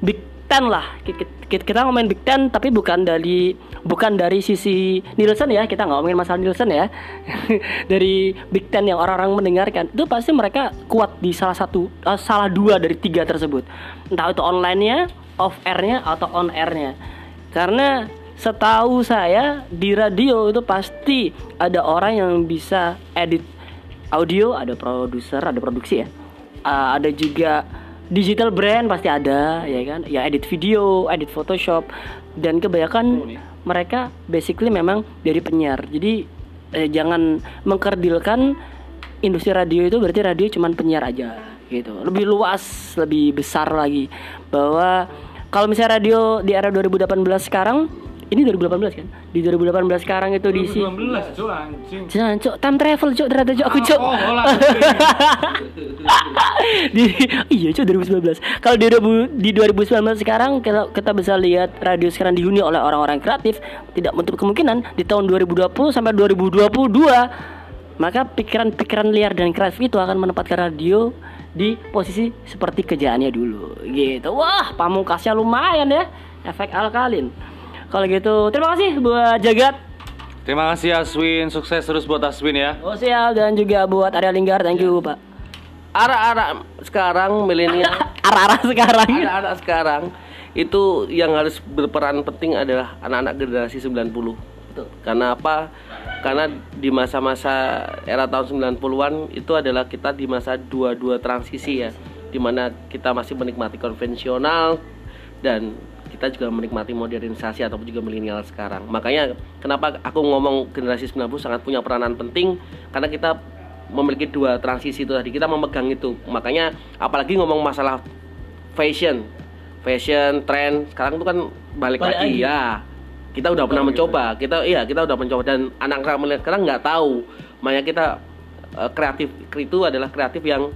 big ten lah. Kita, kita ngomongin big ten tapi bukan dari bukan dari sisi Nielsen ya. Kita nggak ngomongin masalah Nielsen ya. Dari big ten yang orang-orang mendengarkan. Itu pasti mereka kuat di salah satu eh, salah dua dari tiga tersebut. Entah itu online-nya off air-nya atau on air-nya. Karena setahu saya di radio itu pasti ada orang yang bisa edit audio, ada produser, ada produksi ya. Uh, ada juga digital brand pasti ada ya kan. Ya edit video, edit Photoshop dan kebanyakan mereka basically memang dari penyiar. Jadi eh, jangan mengkerdilkan industri radio itu berarti radio cuman penyiar aja gitu. Lebih luas, lebih besar lagi bahwa kalau misalnya radio di era 2018 sekarang ini 2018 kan? Di 2018 sekarang itu diisi 2019 cuk anjing Jangan cok time travel cok ternyata cok aku cok. oh, hola. di, iya cok 2019. Kalau di 2000 di 2019 sekarang kalau kita bisa lihat radio sekarang dihuni oleh orang-orang kreatif, tidak menutup kemungkinan di tahun 2020 sampai 2022 maka pikiran-pikiran liar dan kreatif itu akan menempatkan radio di posisi seperti kerjaannya dulu gitu. Wah, pamungkasnya lumayan ya. Efek alkalin. Kalau gitu, terima kasih buat Jagat. Terima kasih Aswin. Sukses terus buat Aswin ya. Oh siap. Dan juga buat Arya Linggar, thank you Pak. Arah-arah sekarang milenial. Arah-arah sekarang. anak-anak sekarang itu yang harus berperan penting adalah anak-anak generasi 90 Betul. karena apa? Karena di masa-masa era tahun 90-an itu adalah kita di masa dua-dua transisi ya. Di mana kita masih menikmati konvensional dan kita juga menikmati modernisasi ataupun juga milenial sekarang. Makanya kenapa aku ngomong generasi 90 sangat punya peranan penting karena kita memiliki dua transisi itu tadi kita memegang itu. Makanya apalagi ngomong masalah fashion fashion tren sekarang itu kan balik, Balik lagi, lagi. ya. Kita udah pernah mencoba kita iya kita udah mencoba. Dan anak-anak milenial sekarang nggak tahu. Makanya kita eh, kreatif itu adalah kreatif yang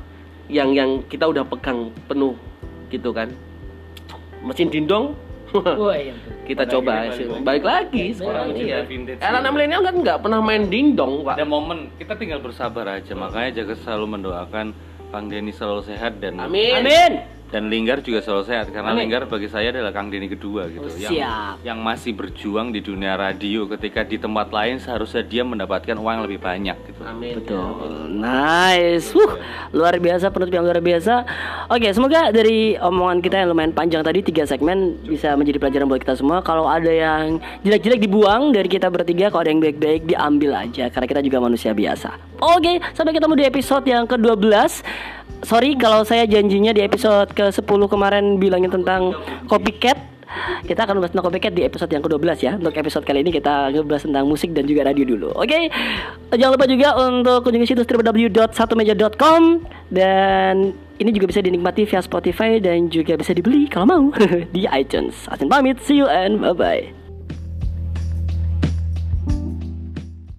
yang yang kita udah pegang penuh gitu kan. Mesin dindong Wah, iya. Kita Balik coba lagi, sih. balik balik lagi. Balik sekarang iya. Vintage anak gitu. milenial kan nggak pernah main dindong pak. Ada momen kita tinggal bersabar aja. Makanya jaga selalu mendoakan Kang Denny selalu sehat dan amin. Amin. Dan Linggar juga selalu sehat karena Amin. Linggar bagi saya adalah Kang Denny kedua gitu Oh, yang siap. yang masih berjuang di dunia radio ketika di tempat lain seharusnya dia mendapatkan uang yang lebih banyak gitu Amin. Betul. Nice. Wuh, luar biasa penutup yang luar biasa. Oke, semoga dari omongan kita yang lumayan panjang tadi tiga segmen bisa menjadi pelajaran buat kita semua. Kalau ada yang jelek-jelek dibuang dari kita bertiga, kalau ada yang baik-baik diambil aja karena kita juga manusia biasa. Oke, sampai ketemu di episode yang ke-12. Sorry kalau saya janjinya di episode ke-10 kemarin bilangin tentang copycat. Kita akan bahas tentang copycat di episode yang ke-12 ya. Untuk episode kali ini kita ngebahas tentang musik dan juga radio dulu. Oke? Jangan lupa juga untuk kunjungi situs www.satumeja.com Dan ini juga bisa dinikmati via Spotify dan juga bisa dibeli kalau mau. Di iTunes. Asin pamit, see you and bye-bye